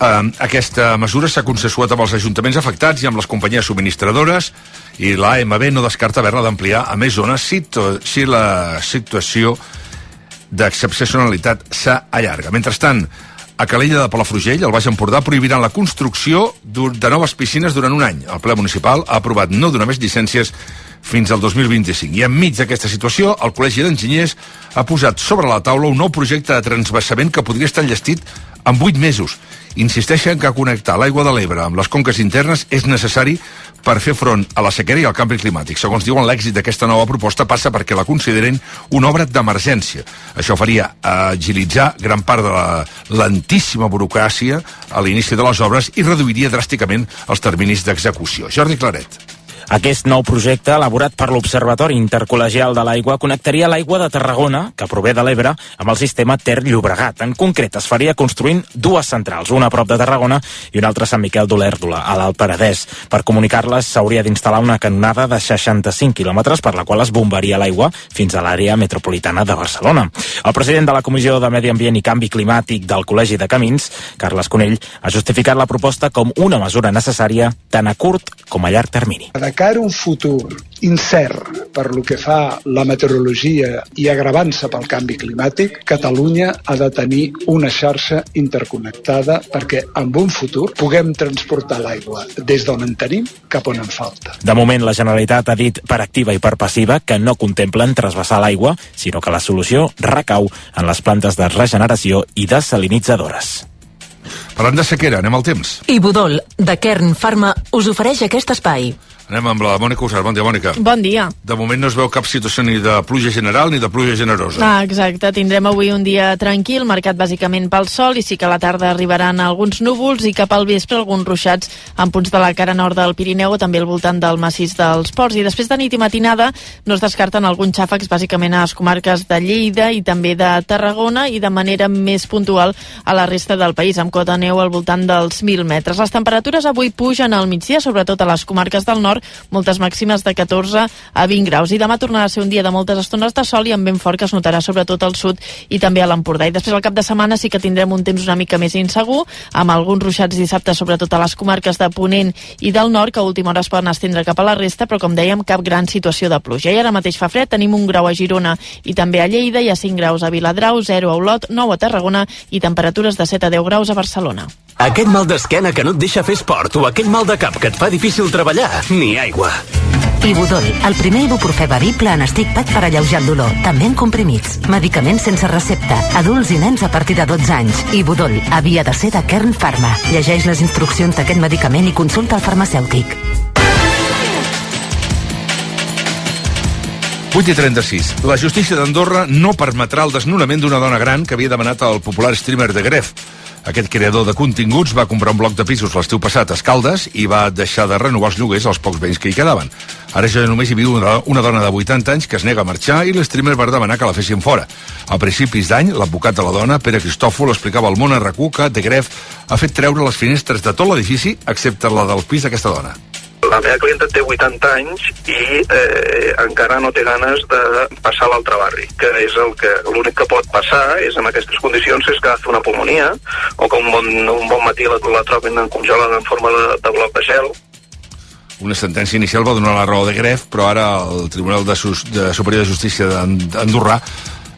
Aquesta mesura s'ha consensuat amb els ajuntaments afectats i amb les companyies subministradores i l'AMB no descarta haver-la d'ampliar a més zones si, si la situació d'excepcionalitat s'allarga. Mentrestant, a Calella de Palafrugell, al Baix Empordà, prohibiran la construcció de noves piscines durant un any. El ple municipal ha aprovat no donar més llicències fins al 2025. I enmig d'aquesta situació, el Col·legi d'Enginyers ha posat sobre la taula un nou projecte de transvasament que podria estar enllestit en 8 mesos. Insisteixen que connectar l'aigua de l'Ebre amb les conques internes és necessari per fer front a la sequera i al canvi climàtic. Segons diuen, l'èxit d'aquesta nova proposta passa perquè la consideren una obra d'emergència. Això faria agilitzar gran part de la lentíssima burocràcia a l'inici de les obres i reduiria dràsticament els terminis d'execució. Jordi Claret. Aquest nou projecte, elaborat per l'Observatori Intercol·legial de l'Aigua, connectaria l'aigua de Tarragona, que prové de l'Ebre, amb el sistema Ter-Llobregat. En concret, es faria construint dues centrals, una a prop de Tarragona i una altra a Sant Miquel d'Olèrdula, a l'Alt Penedès. Per comunicar-les s'hauria d'instal·lar una canonada de 65 quilòmetres per la qual es bombaria l'aigua fins a l'àrea metropolitana de Barcelona. El president de la Comissió de Medi Ambient i Canvi Climàtic del Col·legi de Camins, Carles Conell, ha justificat la proposta com una mesura necessària tant a curt com a llarg termini. De cara a un futur incert per lo que fa la meteorologia i agravant-se pel canvi climàtic, Catalunya ha de tenir una xarxa interconnectada perquè en un futur puguem transportar l'aigua des d'on en tenim cap on en falta. De moment, la Generalitat ha dit per activa i per passiva que no contemplen trasbassar l'aigua, sinó que la solució recau en les plantes de regeneració i desalinitzadores. Parlant de sequera, anem al temps. I Budol, de Kern Pharma, us ofereix aquest espai. Anem amb la Mònica Usar. Bon dia, Mònica. Bon dia. De moment no es veu cap situació ni de pluja general ni de pluja generosa. Ah, exacte. Tindrem avui un dia tranquil, marcat bàsicament pel sol, i sí que a la tarda arribaran alguns núvols i cap al vespre alguns ruixats en punts de la cara nord del Pirineu o també al voltant del massís dels ports. I després de nit i matinada no es descarten alguns xàfecs bàsicament a les comarques de Lleida i també de Tarragona i de manera més puntual a la resta del país, amb cota neu al voltant dels 1.000 metres. Les temperatures avui pugen al migdia, sobretot a les comarques del nord, moltes màximes de 14 a 20 graus. I demà tornarà a ser un dia de moltes estones de sol i amb vent fort que es notarà sobretot al sud i també a l'Empordà. I després al cap de setmana sí que tindrem un temps una mica més insegur, amb alguns ruixats dissabte, sobretot a les comarques de Ponent i del nord, que a última hora es poden estendre cap a la resta, però com dèiem, cap gran situació de pluja. I ara mateix fa fred, tenim un grau a Girona i també a Lleida, hi ha 5 graus a Viladrau, 0 a Olot, 9 a Tarragona i temperatures de 7 a 10 graus a Barcelona. Aquest mal d'esquena que no et deixa fer esport o aquell mal de cap que et fa difícil treballar, ni aigua. Ibudol, el primer ibuprofè bevible en estic pad per alleujar el dolor, també en comprimits. Medicaments sense recepta, adults i nens a partir de 12 anys. Ibudol, havia de ser de Kern Pharma. Llegeix les instruccions d'aquest medicament i consulta el farmacèutic. 8 i 36. La justícia d'Andorra no permetrà el desnonament d'una dona gran que havia demanat al popular streamer de Gref. Aquest creador de continguts va comprar un bloc de pisos l'estiu passat a Escaldes i va deixar de renovar els lloguers als pocs veïns que hi quedaven. Ara ja només hi viu una, una dona de 80 anys que es nega a marxar i l'streamer va demanar que la fessin fora. A principis d'any, l'advocat de la dona, Pere Cristòfol, explicava al món a RAC1 que De Gref ha fet treure les finestres de tot l'edifici excepte la del pis d'aquesta dona. La meva clienta té 80 anys i eh, encara no té ganes de passar a l'altre barri, que és el que l'únic que pot passar és en aquestes condicions és que agafi una pulmonia o que un bon, un bon matí la, la trobin congelada en forma de, de bloc de gel Una sentència inicial va donar la raó de Gref, però ara el Tribunal de, Sus de Superior de Justícia d'Andorra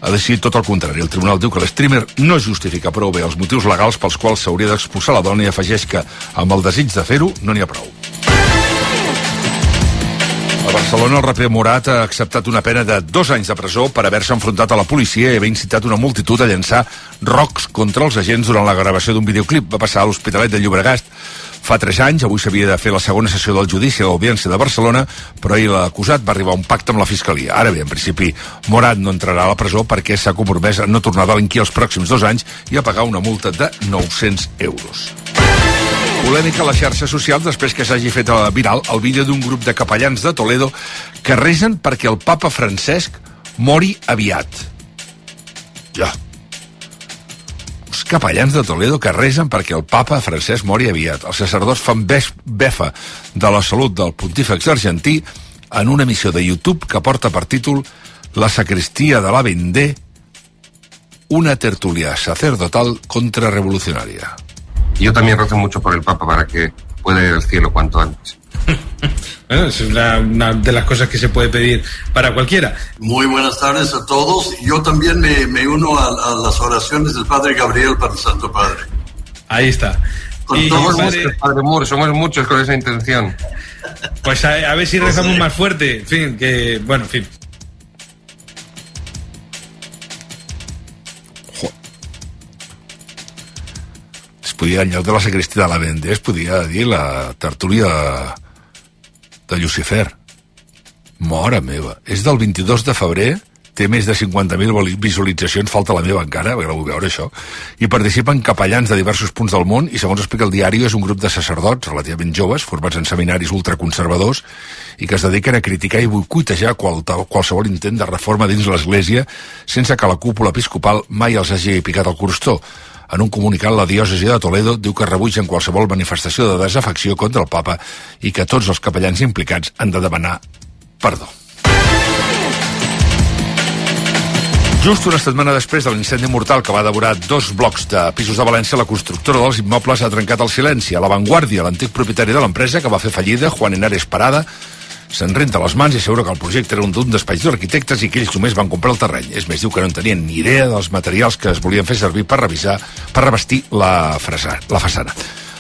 ha decidit tot el contrari. El tribunal diu que l'streamer no justifica prou bé els motius legals pels quals s'hauria d'expulsar la dona i afegeix que, amb el desig de fer-ho, no n'hi ha prou. A Barcelona, el raper Morat ha acceptat una pena de dos anys de presó per haver-se enfrontat a la policia i haver incitat una multitud a llançar rocs contra els agents durant la gravació d'un videoclip. Va passar a l'Hospitalet de Llobregat fa tres anys. Avui s'havia de fer la segona sessió del judici a l'Audiència de Barcelona, però ahir l'acusat va arribar a un pacte amb la Fiscalia. Ara bé, en principi, Morat no entrarà a la presó perquè s'ha compromès a no tornar a delinquir els pròxims dos anys i a pagar una multa de 900 euros. Polèmica a les xarxes socials després que s'hagi fet eh, viral el vídeo d'un grup de capellans de Toledo que resen perquè el papa Francesc mori aviat. Ja. Els capellans de Toledo que resen perquè el papa Francesc mori aviat. Els sacerdots fan befa de la salut del pontífex argentí en una emissió de YouTube que porta per títol La sacristia de la Vendée una tertulia sacerdotal Yo también rezo mucho por el Papa para que pueda ir al cielo cuanto antes. Bueno, es una, una, de las cosas que se puede pedir para cualquiera. Muy buenas tardes a todos. Yo también me, me uno a, a, las oraciones del Padre Gabriel para el Santo Padre. Ahí está. Y somos padre... muchos, Padre Moore, somos muchos con esa intención. Pues a, a ver si rezamos más fuerte. En fin, que, bueno, en fin. Podia, en lloc de la sacristia de la Vendée, es podia dir la tertúlia de Lucifer. Mora meva. És del 22 de febrer té més de 50.000 visualitzacions, falta la meva encara, perquè la vull veure això, i participen capellans de diversos punts del món i segons explica el diari és un grup de sacerdots relativament joves, formats en seminaris ultraconservadors i que es dediquen a criticar i boicotejar qual, qualsevol intent de reforma dins l'Església sense que la cúpula episcopal mai els hagi picat el crostó. En un comunicat, la diòcesi de Toledo diu que rebutgen qualsevol manifestació de desafecció contra el papa i que tots els capellans implicats han de demanar perdó. Just una setmana després de l'incendi mortal que va devorar dos blocs de pisos de València, la constructora dels immobles ha trencat el silenci. A l'avantguàrdia, l'antic propietari de l'empresa, que va fer fallida, Juan Henares Parada, se'n renta les mans i assegura que el projecte era un d'un despatx d'arquitectes i que ells només van comprar el terreny. És més, diu que no en tenien ni idea dels materials que es volien fer servir per revisar, per revestir la, frasa, la façana.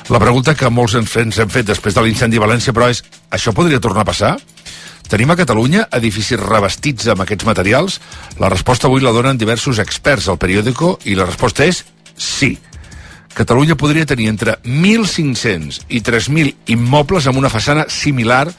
La pregunta que molts ens hem fet després de l'incendi a València, però és, això podria tornar a passar? Tenim a Catalunya edificis revestits amb aquests materials? La resposta avui la donen diversos experts al periòdico i la resposta és sí. Catalunya podria tenir entre 1.500 i 3.000 immobles amb una façana similar a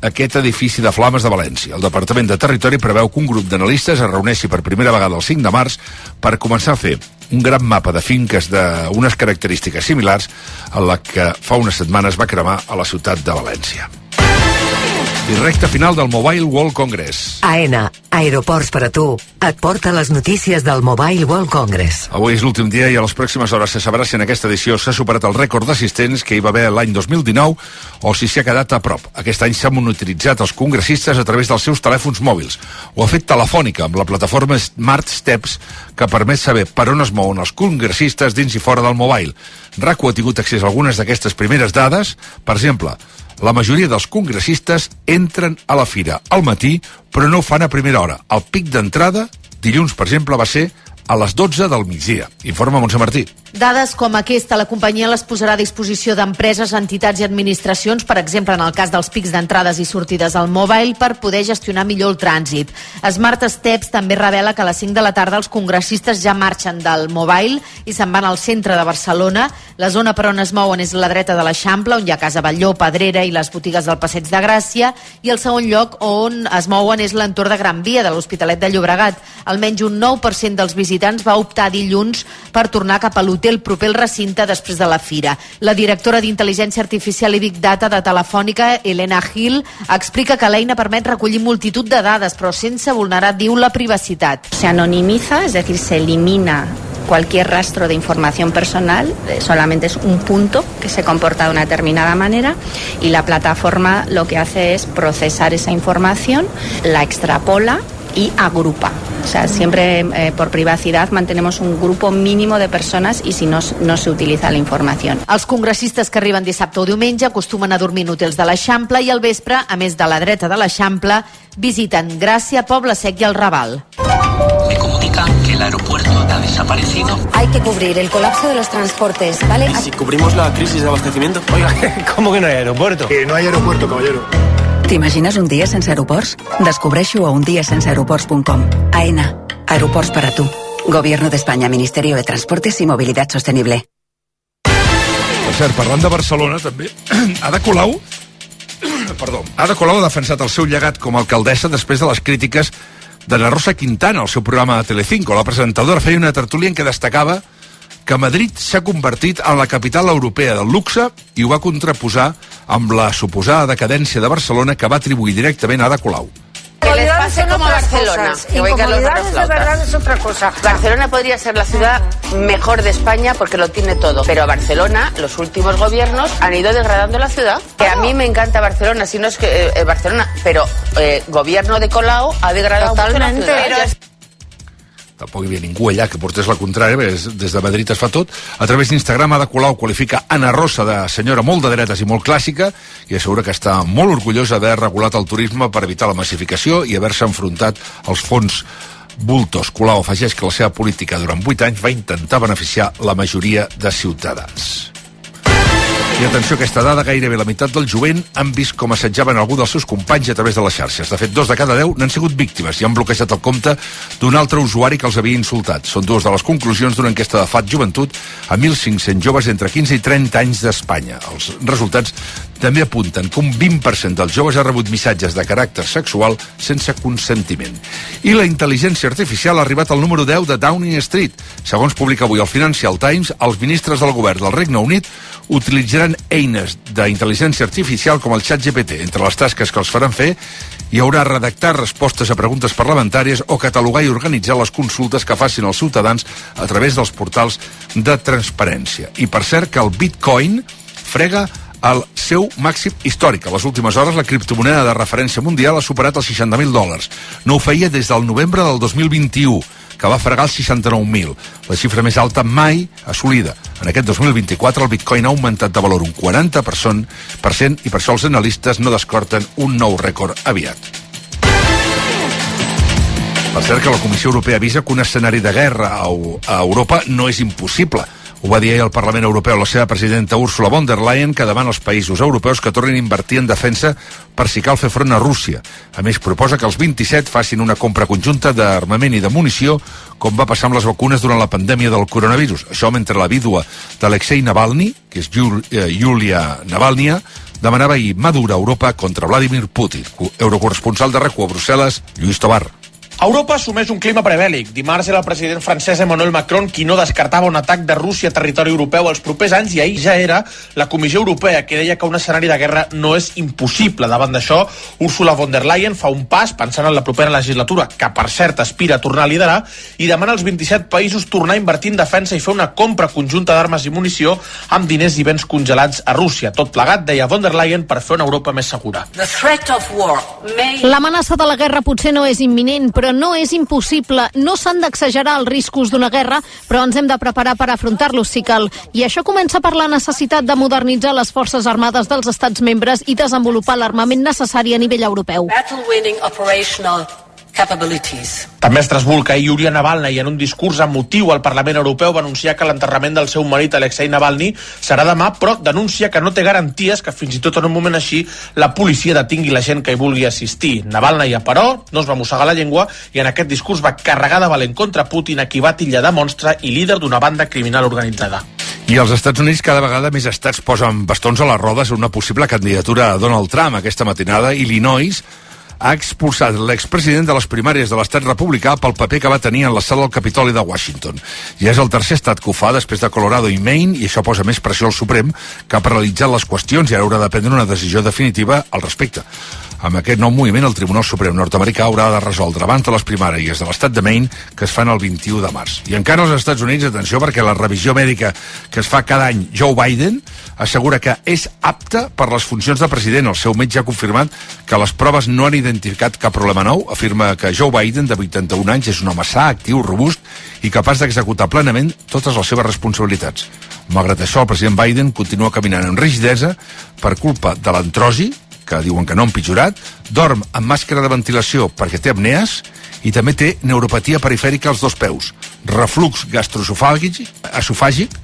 aquest edifici de Flames de València. El Departament de Territori preveu que un grup d'analistes es reuneixi per primera vegada el 5 de març per començar a fer un gran mapa de finques d'unes característiques similars a la que fa unes setmanes va cremar a la ciutat de València. I recta final del Mobile World Congress. AENA, aeroports per a tu, et porta les notícies del Mobile World Congress. Avui és l'últim dia i a les pròximes hores se sabrà si en aquesta edició s'ha superat el rècord d'assistents que hi va haver l'any 2019 o si s'hi ha quedat a prop. Aquest any s'han monitoritzat els congressistes a través dels seus telèfons mòbils. Ho ha fet Telefònica amb la plataforma Smart Steps que permet saber per on es mouen els congressistes dins i fora del mobile. RACO ha tingut accés a algunes d'aquestes primeres dades. Per exemple, la majoria dels congressistes entren a la fira al matí, però no ho fan a primera hora. El pic d'entrada, dilluns, per exemple, va ser a les 12 del migdia. Informa Montse Martí. Dades com aquesta, la companyia les posarà a disposició d'empreses, entitats i administracions, per exemple, en el cas dels pics d'entrades i sortides al mobile, per poder gestionar millor el trànsit. Smart Steps també revela que a les 5 de la tarda els congressistes ja marxen del mobile i se'n van al centre de Barcelona. La zona per on es mouen és la dreta de l'Eixample, on hi ha Casa Batlló, Pedrera i les botigues del Passeig de Gràcia, i el segon lloc on es mouen és l'entorn de Gran Via, de l'Hospitalet de Llobregat. Almenys un 9% dels visitants va optar dilluns per tornar cap a l'hotel proper al recinte després de la fira. La directora d'Intel·ligència Artificial i Big Data de Telefònica, Elena Gil, explica que l'eina permet recollir multitud de dades, però sense vulnerar, diu, la privacitat. Se anonimiza, es decir, se elimina cualquier rastro de información personal, eh, solamente es un punto que se comporta de una determinada manera y la plataforma lo que hace es procesar esa información, la extrapola y agrupa. O sea, siempre eh, por privacidad mantenemos un grupo mínimo de personas y si no, no se utiliza la información. Els congressistes que arriben dissabte o diumenge acostumen a dormir en hotels de l'Eixample i al vespre, a més de la dreta de l'Eixample, visiten Gràcia, Poble Sec i el Raval. Me comunican que el aeropuerto ha desaparecido. Hay que cubrir el colapso de los transportes, ¿vale? ¿Y si cubrimos la crisis de abastecimiento? Oiga, ¿cómo que no hay aeropuerto? Que no hay aeropuerto, caballero. T'imagines un dia sense aeroports? Descobreixo a undiasenseaeroports.com. AENA. Aeroports para tu. Gobierno de España, Ministerio de Transportes y Movilidad Sostenible. Per cert, parlant de Barcelona, també, Ada Colau perdó, Ada Colau ha defensat el seu llegat com a alcaldessa després de les crítiques de la Rosa Quintana al seu programa de Telecinco. La presentadora feia una tertúlia en què destacava que Madrid s'ha convertit en la capital europea del luxe i ho va contraposar amb la suposada decadència de Barcelona que va atribuir directament a Ada Colau. Que les pase como a Barcelona. Que voy que los de verdad es otra cosa. Barcelona podría ser la ciudad mejor de España porque lo tiene todo. Pero Barcelona, los últimos gobiernos han ido degradando la ciudad. Que a mí me encanta Barcelona, si no es que eh, Barcelona, pero eh, gobierno de Colau ha degradado Totalmente. mucho la ciudad. Pero tampoc hi havia ningú allà que portés la contrària, bé, des de Madrid es fa tot. A través d'Instagram, Ada Colau qualifica Ana Rosa de senyora molt de dretes i molt clàssica i assegura que està molt orgullosa d'haver regulat el turisme per evitar la massificació i haver-se enfrontat als fons bultos. Colau afegeix que la seva política durant 8 anys va intentar beneficiar la majoria de ciutadans. I atenció a aquesta dada, gairebé la meitat del jovent han vist com assetjaven algú dels seus companys a través de les xarxes. De fet, dos de cada deu n'han sigut víctimes i han bloquejat el compte d'un altre usuari que els havia insultat. Són dues de les conclusions d'una enquesta de FAT Joventut a 1.500 joves entre 15 i 30 anys d'Espanya. Els resultats també apunten que un 20% dels joves ha rebut missatges de caràcter sexual sense consentiment. I la intel·ligència artificial ha arribat al número 10 de Downing Street. Segons publica avui el Financial Times, els ministres del govern del Regne Unit utilitzaran eines d'intel·ligència artificial com el xat GPT. Entre les tasques que els faran fer hi haurà redactar respostes a preguntes parlamentàries o catalogar i organitzar les consultes que facin els ciutadans a través dels portals de transparència. I per cert que el Bitcoin frega el seu màxim històric. A les últimes hores, la criptomoneda de referència mundial ha superat els 60.000 dòlars. No ho feia des del novembre del 2021 que va fregar els 69.000, la xifra més alta mai assolida. En aquest 2024 el bitcoin ha augmentat de valor un 40% i per això els analistes no descorten un nou rècord aviat. Per cert que la Comissió Europea avisa que un escenari de guerra a Europa no és impossible. Ho va dir ahir al Parlament Europeu la seva presidenta Ursula von der Leyen, que demana als països europeus que tornin a invertir en defensa per si cal fer front a Rússia. A més, proposa que els 27 facin una compra conjunta d'armament i de munició, com va passar amb les vacunes durant la pandèmia del coronavirus. Això mentre la vídua d'Alexei Navalny, que és Julia eh, Navalnya, demanava ahir madura Europa contra Vladimir Putin. Eurocorresponsal de RACU a Brussel·les, Lluís Tobar. Europa assumeix un clima prebèl·lic. Dimarts era el president francès Emmanuel Macron qui no descartava un atac de Rússia a territori europeu els propers anys i ahir ja era la Comissió Europea que deia que un escenari de guerra no és impossible. Davant d'això, Ursula von der Leyen fa un pas pensant en la propera legislatura, que per cert aspira a tornar a liderar, i demana als 27 països tornar a invertir en defensa i fer una compra conjunta d'armes i munició amb diners i béns congelats a Rússia. Tot plegat, deia von der Leyen, per fer una Europa més segura. L'amenaça de la guerra potser no és imminent, però no és impossible. No s'han d'exagerar els riscos d'una guerra, però ens hem de preparar per afrontar-los si cal. I això comença per la necessitat de modernitzar les forces armades dels estats membres i desenvolupar l'armament necessari a nivell europeu. També a Estrasburg, ahir Yulia Navalny, en un discurs emotiu al Parlament Europeu, va anunciar que l'enterrament del seu marit, Alexei Navalny, serà demà, però denuncia que no té garanties que fins i tot en un moment així la policia detingui la gent que hi vulgui assistir. Navalny, però, no es va mossegar la llengua i en aquest discurs va carregar de valent contra Putin, a qui va tillar de monstre i líder d'una banda criminal organitzada. I als Estats Units cada vegada més estats posen bastons a les rodes en una possible candidatura a Donald Trump. Aquesta matinada, Illinois ha expulsat l'expresident de les primàries de l'estat republicà pel paper que va tenir en la sala del Capitoli de Washington. I és el tercer estat que ho fa després de Colorado i Maine i això posa més pressió al Suprem que ha paralitzat les qüestions i ara haurà de prendre una decisió definitiva al respecte. Amb aquest nou moviment, el Tribunal Suprem nord-americà haurà de resoldre abans de les primàries de l'estat de Maine que es fan el 21 de març. I encara als Estats Units, atenció, perquè la revisió mèdica que es fa cada any Joe Biden assegura que és apte per les funcions de president. El seu metge ha confirmat que les proves no han identificat cap problema nou. Afirma que Joe Biden, de 81 anys, és un home sa, actiu, robust i capaç d'executar plenament totes les seves responsabilitats. Malgrat això, el president Biden continua caminant amb rigidesa per culpa de l'antrosi, que diuen que no ha empitjorat, dorm amb màscara de ventilació perquè té apnees i també té neuropatia perifèrica als dos peus, reflux gastroesofàgic, esofàgic,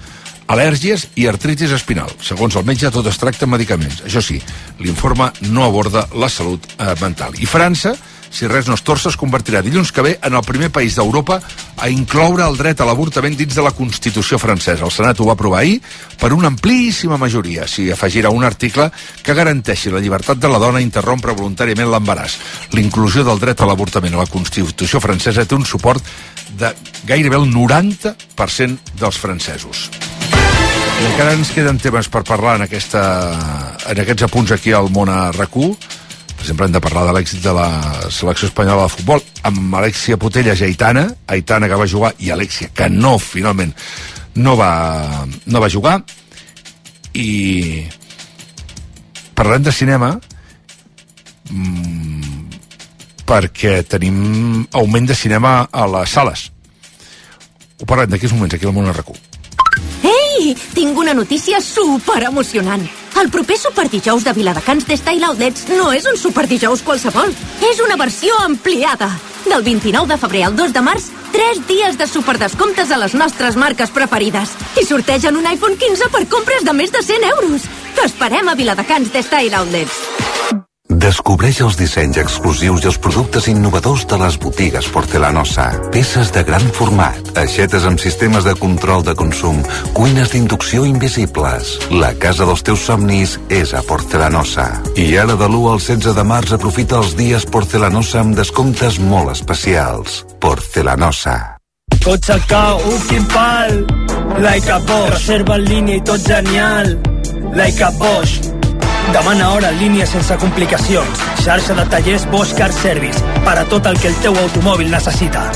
al·lèrgies i artritis espinal. Segons el metge, tot es tracta amb medicaments. Això sí, l'informe no aborda la salut eh, mental. I França, si res no es torça, es convertirà dilluns que ve en el primer país d'Europa a incloure el dret a l'avortament dins de la Constitució francesa. El Senat ho va aprovar ahir per una amplíssima majoria. S'hi afegirà un article que garanteixi la llibertat de la dona a interrompre voluntàriament l'embaràs. L'inclusió del dret a l'avortament a la Constitució francesa té un suport de gairebé el 90% dels francesos. I encara ens queden temes per parlar en, aquesta, en aquests apunts aquí al món a RAC1. Exemple, hem de parlar de l'èxit de la selecció espanyola de futbol amb Alexia Putellas i Aitana, Aitana que va jugar i Alexia que no, finalment, no va, no va jugar. I parlem de cinema mmm, perquè tenim augment de cinema a les sales. Ho parlem d'aquí uns moments, aquí al món a RAC1. Ei, tinc una notícia super emocionant. El proper superdijous de Viladecans de Style Outlets no és un superdijous qualsevol. És una versió ampliada. Del 29 de febrer al 2 de març 3 dies de superdescomptes a les nostres marques preferides. I sortegen un iPhone 15 per compres de més de 100 euros. T'esperem a Viladecans de Style Outlets. Descobreix els dissenys exclusius i els productes innovadors de les botigues Porcelanosa. Peces de gran format, aixetes amb sistemes de control de consum, cuines d'inducció invisibles. La casa dels teus somnis és a Porcelanosa. I ara de l'1 al 16 de març aprofita els dies Porcelanosa amb descomptes molt especials. Porcelanosa. Cotxe cau, un quin pal. Like a Bosch. Reserva en línia i tot genial. Like a Bosch. Demana hora en línia sense complicacions. Xarxa de tallers Bosch Car Service. Per a tot el que el teu automòbil necessita.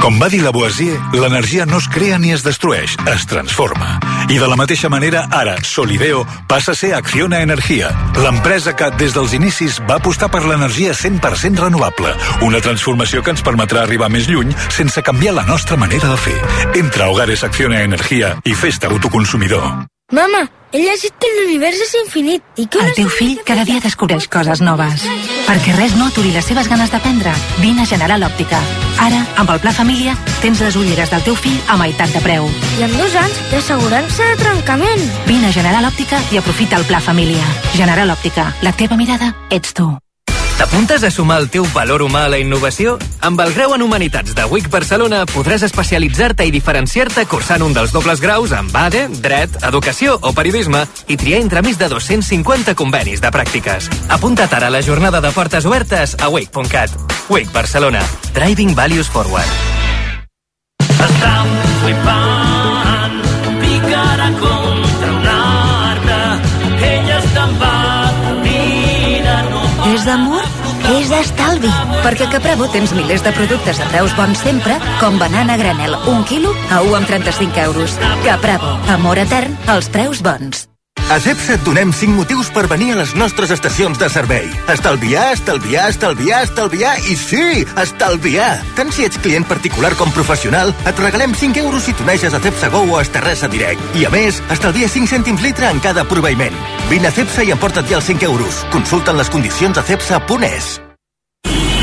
Com va dir Lavoisier, l'energia no es crea ni es destrueix, es transforma. I de la mateixa manera, ara, Solideo passa a ser Acciona Energia, l'empresa que, des dels inicis, va apostar per l'energia 100% renovable, una transformació que ens permetrà arribar més lluny sense canviar la nostra manera de fer. Entra a Hogares Acciona Energia i fes-te autoconsumidor. Mama, he llegit que l'univers és infinit i que... El teu fill cada dia descobreix coses noves. Perquè res no aturi les seves ganes d'aprendre, vine a General Òptica. Ara, amb el Pla Família, tens les ulleres del teu fill a meitat de preu. I en dos anys d'assegurança de trencament. Vine a General Òptica i aprofita el Pla Família. General Òptica, la teva mirada ets tu. T'apuntes a sumar el teu valor humà a la innovació? Amb el grau en Humanitats de WIC Barcelona podràs especialitzar-te i diferenciar-te cursant un dels dobles graus en BADE, Dret, Educació o Periodisme i triar entre més de 250 convenis de pràctiques. Apunta't ara a la jornada de portes obertes a WIC.cat. WIC Barcelona. Driving Values Forward. Estan flipant, picarà contra un arbre. Ella està empadronida, no És d'amor? És d'estalvi. Perquè a Capravo tens milers de productes a preus bons sempre, com banana granel, un quilo a 1 amb 35 euros. Capravo, amor etern, als preus bons. A CEPSA et donem 5 motius per venir a les nostres estacions de servei. Estalviar, estalviar, estalviar, estalviar i sí, estalviar! Tant si ets client particular com professional, et regalem 5 euros si t'uneixes a CEPSA Go o a Esterresa Direct. I a més, estalvia 5 cèntims litre en cada proveïment. Vine a CEPSA i emporta't ja els 5 euros. Consulta'n les condicions a cepsa.es.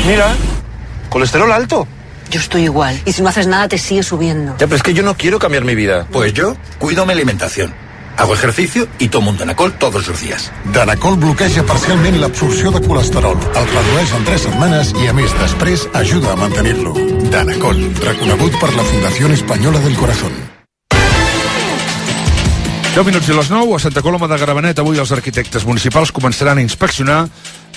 Mira, colesterol alto. Yo estoy igual. Y si no haces nada, te sigue subiendo. Ya, pero es que yo no quiero cambiar mi vida. Pues yo cuido mi alimentación. Hago ejercicio y tomo un Danacol todos los días. Danacol bloqueja parcialment l'absorció de colesterol, el redueix en 3 setmanes i, a més, després ajuda a mantenir-lo. Danacol, reconegut per la Fundació Espanyola del Corazón. 10 minuts i les 9 a Santa Coloma de Gramenet. Avui els arquitectes municipals començaran a inspeccionar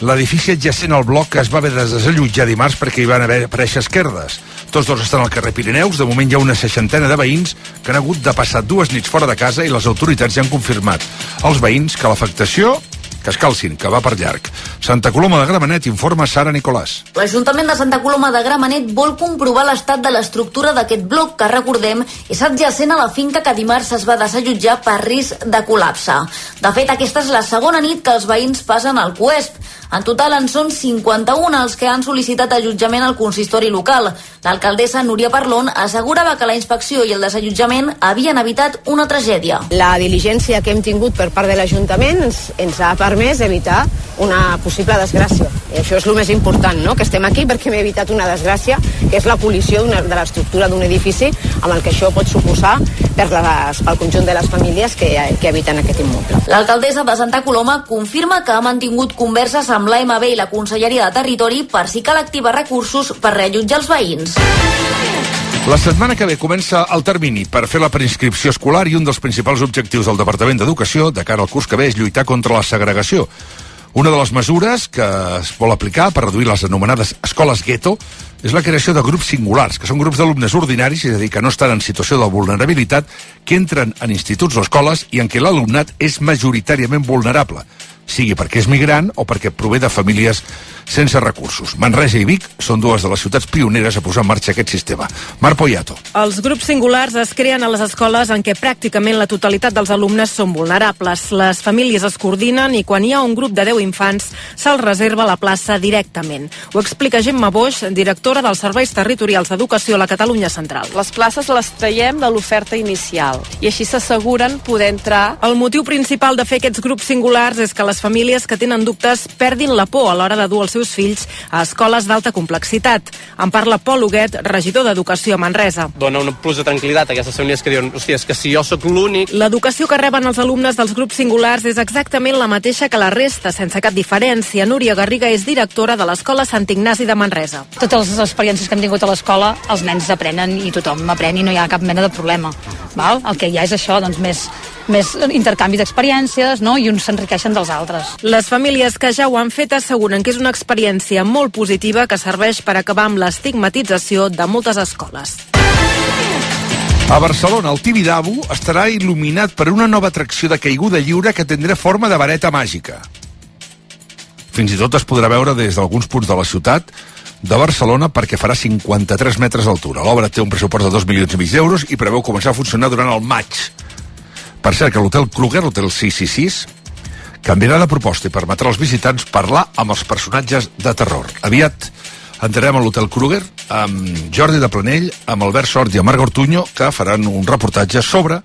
l'edifici adjacent al bloc es va haver de desallotjar dimarts perquè hi van haver aparèixer esquerdes. Tots dos estan al carrer Pirineus. De moment hi ha una seixantena de veïns que han hagut de passar dues nits fora de casa i les autoritats ja han confirmat als veïns que l'afectació que es calcin, que va per llarg. Santa Coloma de Gramenet informa Sara Nicolàs. L'Ajuntament de Santa Coloma de Gramenet vol comprovar l'estat de l'estructura d'aquest bloc que, recordem, és adjacent a la finca que dimarts es va desallotjar per risc de col·lapse. De fet, aquesta és la segona nit que els veïns passen al CUESP. En total en són 51 els que han sol·licitat allotjament al consistori local. L'alcaldessa Núria Parlon assegurava que la inspecció i el desallotjament havien evitat una tragèdia. La diligència que hem tingut per part de l'Ajuntament ens, ens ha permès evitar una possible desgràcia. I això és el més important, no? que estem aquí perquè hem evitat una desgràcia, que és la col·lisió de l'estructura d'un edifici amb el que això pot suposar per les, pel conjunt de les famílies que, que habiten aquest immoble. L'alcaldessa de Santa Coloma confirma que ha mantingut converses amb l'AMB i la Conselleria de Territori per si cal activar recursos per reallotjar els veïns. La setmana que ve comença el termini per fer la preinscripció escolar i un dels principals objectius del Departament d'Educació de cara al curs que ve és lluitar contra la segregació. Una de les mesures que es vol aplicar per reduir les anomenades escoles gueto és la creació de grups singulars, que són grups d'alumnes ordinaris, és a dir, que no estan en situació de vulnerabilitat, que entren en instituts o escoles i en què l'alumnat és majoritàriament vulnerable, sigui perquè és migrant o perquè prové de famílies sense recursos. Manresa i Vic són dues de les ciutats pioneres a posar en marxa aquest sistema. Mar Poyato. Els grups singulars es creen a les escoles en què pràcticament la totalitat dels alumnes són vulnerables. Les famílies es coordinen i quan hi ha un grup de 10 infants se'ls reserva la plaça directament. Ho explica Gemma Boix, directora dels Serveis Territorials d'Educació a la Catalunya Central. Les places les traiem de l'oferta inicial i així s'asseguren poder entrar. El motiu principal de fer aquests grups singulars és que les famílies que tenen dubtes perdin la por a l'hora de dur els seus fills a escoles d'alta complexitat. En parla Pol Huguet, regidor d'Educació a Manresa. Dona un plus de tranquil·litat a aquestes famílies que diuen, hòstia, és que si jo sóc l'únic... L'educació que reben els alumnes dels grups singulars és exactament la mateixa que la resta, sense cap diferència. Núria Garriga és directora de l'Escola Sant Ignasi de Manresa. Totes les experiències que hem tingut a l'escola, els nens aprenen i tothom aprèn i no hi ha cap mena de problema. Val? El que hi ha és això, doncs, més, més intercanvi d'experiències no? i uns s'enriqueixen dels altres. Les famílies que ja ho han fet asseguren que és una experiència molt positiva que serveix per acabar amb l'estigmatització de moltes escoles. A Barcelona, el Tibidabo estarà il·luminat per una nova atracció de caiguda lliure que tindrà forma de vareta màgica. Fins i tot es podrà veure des d'alguns punts de la ciutat de Barcelona perquè farà 53 metres d'altura. L'obra té un pressupost de 2 milions i mig d'euros i preveu començar a funcionar durant el maig. Per cert, que l'hotel Kruger, l'hotel 666, canviarà de proposta i permetrà als visitants parlar amb els personatges de terror. Aviat entrarem a l'hotel Kruger amb Jordi de Planell, amb Albert Sort i amb Marc Ortuño, que faran un reportatge sobre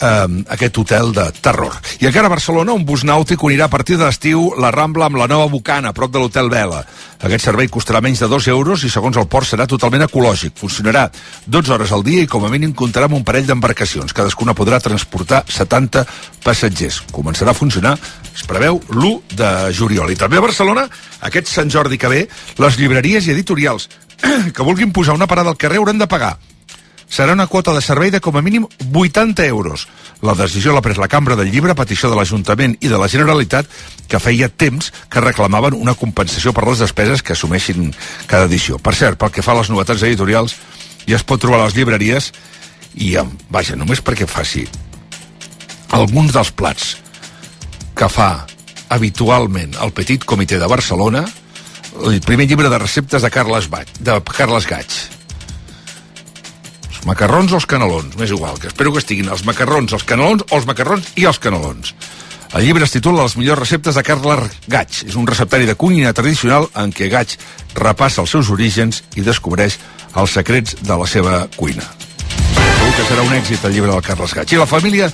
eh, aquest hotel de terror. I encara a Barcelona, un bus nàutic unirà a partir de l'estiu la Rambla amb la nova Bocana, a prop de l'hotel Vela. Aquest servei costarà menys de 2 euros i, segons el port, serà totalment ecològic. Funcionarà 12 hores al dia i, com a mínim, comptarà amb un parell d'embarcacions. Cadascuna podrà transportar 70 passatgers. Començarà a funcionar, es preveu, l'1 de juliol. I també a Barcelona, aquest Sant Jordi que ve, les llibreries i editorials que vulguin posar una parada al carrer hauran de pagar serà una quota de servei de com a mínim 80 euros. La decisió l'ha pres la Cambra del Llibre a petició de l'Ajuntament i de la Generalitat que feia temps que reclamaven una compensació per les despeses que assumeixin cada edició. Per cert, pel que fa a les novetats editorials, ja es pot trobar a les llibreries i, vaja, només perquè faci alguns dels plats que fa habitualment el Petit Comitè de Barcelona, el primer llibre de receptes de Carles, Baig, de Carles Gaig, macarrons o els canelons, m'és igual, que espero que estiguin els macarrons, els canelons o els macarrons i els canelons. El llibre es titula Les millors receptes de Carles Gaig. És un receptari de cuina tradicional en què Gaig repassa els seus orígens i descobreix els secrets de la seva cuina. Segur que serà un èxit el llibre del Carles Gaig. I la família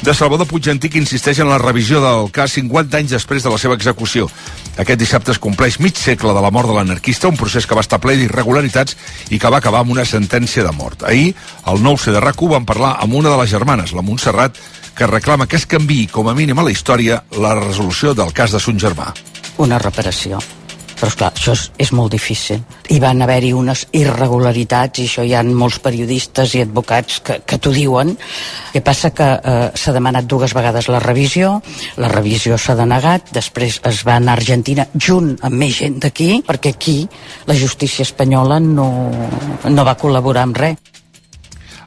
de Salvador Puigantic insisteix en la revisió del cas 50 anys després de la seva execució. Aquest dissabte es compleix mig segle de la mort de l'anarquista, un procés que va estar ple d'irregularitats i que va acabar amb una sentència de mort. Ahir, el nou C de rac van parlar amb una de les germanes, la Montserrat, que reclama que es canvi com a mínim a la història la resolució del cas de son germà. Una reparació però esclar, això és, és molt difícil. Hi van haver-hi unes irregularitats i això hi ha molts periodistes i advocats que, que t'ho diuen. El que passa que eh, s'ha demanat dues vegades la revisió la revisió s'ha denegat després es va anar a Argentina junt amb més gent d'aquí perquè aquí la justícia espanyola no, no va col·laborar amb res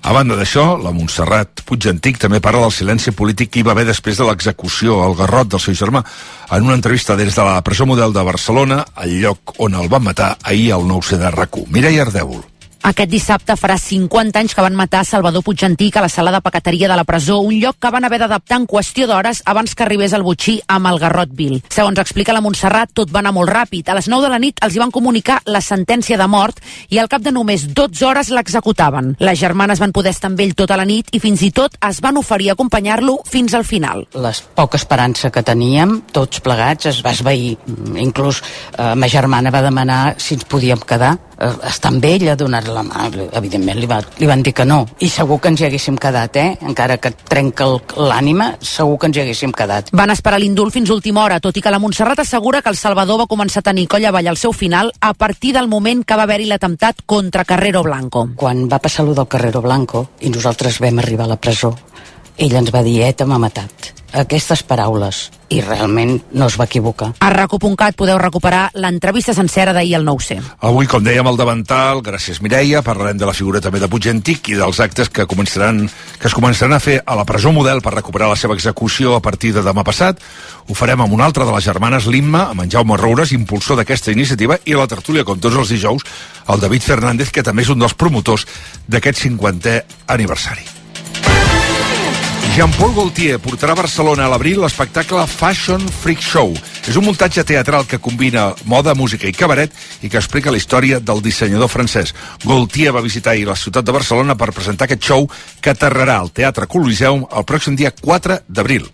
a banda d'això, la Montserrat Puigantic també parla del silenci polític que hi va haver després de l'execució al garrot del seu germà. En una entrevista des de la presó model de Barcelona, al lloc on el van matar ahir al 9C de RAC1. Mireia Ardèvol. Aquest dissabte farà 50 anys que van matar Salvador Puigantic a la sala de paqueteria de la presó, un lloc que van haver d'adaptar en qüestió d'hores abans que arribés el butxí amb el garrot vil. Segons explica la Montserrat, tot va anar molt ràpid. A les 9 de la nit els hi van comunicar la sentència de mort i al cap de només 12 hores l'executaven. Les germanes van poder estar amb ell tota la nit i fins i tot es van oferir a acompanyar-lo fins al final. Les poca esperança que teníem, tots plegats, es va esvair. Inclús eh, ma germana va demanar si ens podíem quedar eh, amb ella, donar la mà. Evidentment li, va, li van dir que no. I segur que ens hi haguéssim quedat, eh? Encara que trenca l'ànima, segur que ens hi haguéssim quedat. Van esperar l'indult fins última hora, tot i que la Montserrat assegura que el Salvador va començar a tenir colla avall al seu final a partir del moment que va haver-hi l'atemptat contra Carrero Blanco. Quan va passar lo del Carrero Blanco i nosaltres vam arribar a la presó, ell ens va dir, ETA m'ha matat. Aquestes paraules i realment no es va equivocar. A raco.cat podeu recuperar l'entrevista sencera d'ahir al 9C. Avui, com dèiem, al davantal, gràcies Mireia, parlarem de la figura també de Puig Antic i dels actes que començaran que es començaran a fer a la presó model per recuperar la seva execució a partir de demà passat. Ho farem amb una altra de les germanes Limma, amb en Jaume Roures, impulsor d'aquesta iniciativa, i a la tertúlia, com tots els dijous, el David Fernández, que també és un dels promotors d'aquest 50è aniversari. Jean-Paul Gaultier portarà a Barcelona a l'abril l'espectacle Fashion Freak Show. És un muntatge teatral que combina moda, música i cabaret i que explica la història del dissenyador francès. Gaultier va visitar ahir la ciutat de Barcelona per presentar aquest show que aterrarà al Teatre Coliseum el pròxim dia 4 d'abril.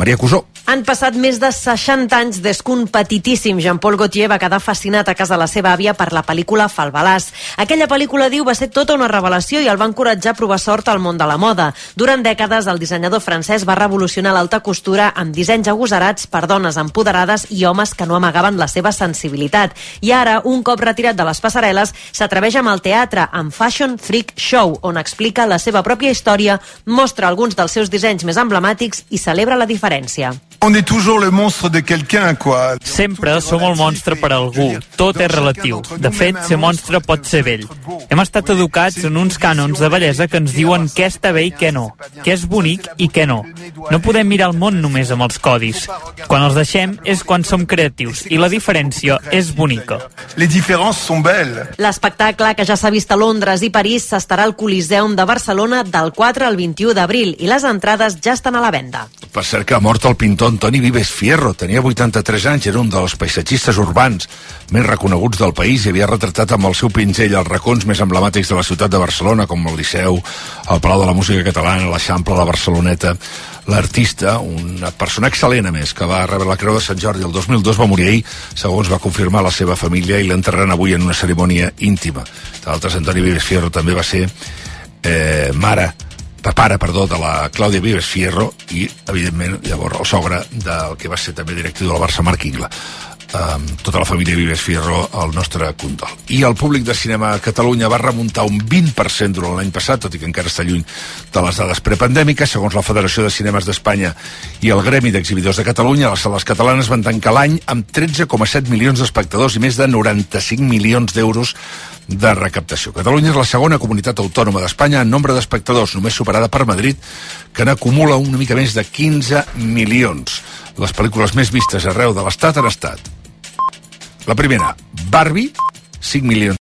Maria Cusó. Han passat més de 60 anys des que un petitíssim Jean-Paul Gaultier va quedar fascinat a casa de la seva àvia per la pel·lícula Falbalàs. Aquella pel·lícula, diu, va ser tota una revelació i el va encoratjar a provar sort al món de la moda. Durant dècades, el dissenyador francès va revolucionar l'alta costura amb dissenys agosarats per dones empoderades i homes que no amagaven la seva sensibilitat. I ara, un cop retirat de les passarel·les, s'atreveix amb el teatre, amb Fashion Freak Show, on explica la seva pròpia història, mostra alguns dels seus dissenys més emblemàtics i celebra la diferència. On est toujours le monstre de quelqu'un, quoi. Sempre som el monstre per algú. Tot és relatiu. De fet, ser monstre pot ser vell. Hem estat educats en uns cànons de bellesa que ens diuen què està bé i què no, què és bonic i què no. No podem mirar el món només amb els codis. Quan els deixem és quan som creatius i la diferència és bonica. Les différences sont belles. L'espectacle, que ja s'ha vist a Londres i París, s'estarà al Coliseum de Barcelona del 4 al 21 d'abril i les entrades ja estan a la venda. Per cert que ha mort el pintor Antoni Vives Fierro. Tenia 83 anys, era un dels paisatgistes urbans més reconeguts del país i havia retratat amb el seu pinzell els racons més emblemàtics de la ciutat de Barcelona, com el Liceu, el Palau de la Música Catalana, l'Eixample, la Barceloneta. L'artista, una persona excel·lent a més, que va rebre la Creu de Sant Jordi el 2002, va morir ahir, segons va confirmar la seva família, i l'enterren avui en una cerimònia íntima. D'altres, Antoni Vives Fierro també va ser eh, mare pare, perdó, de la Clàudia Vives Fierro i, evidentment, llavors el sogre del que va ser també directiu del Barça, Marc Ingla. Um, tota la família Vives Fierro al nostre condol. I el públic de cinema a Catalunya va remuntar un 20% durant l'any passat, tot i que encara està lluny de les dades prepandèmiques. Segons la Federació de Cinemes d'Espanya i el Gremi d'Exhibidors de Catalunya, les sales catalanes van tancar l'any amb 13,7 milions d'espectadors i més de 95 milions d'euros de recaptació. Catalunya és la segona comunitat autònoma d'Espanya en nombre d'espectadors, només superada per Madrid, que n'acumula una mica més de 15 milions. Les pel·lícules més vistes arreu de l'Estat han estat. La primera, Barbie, 5 milions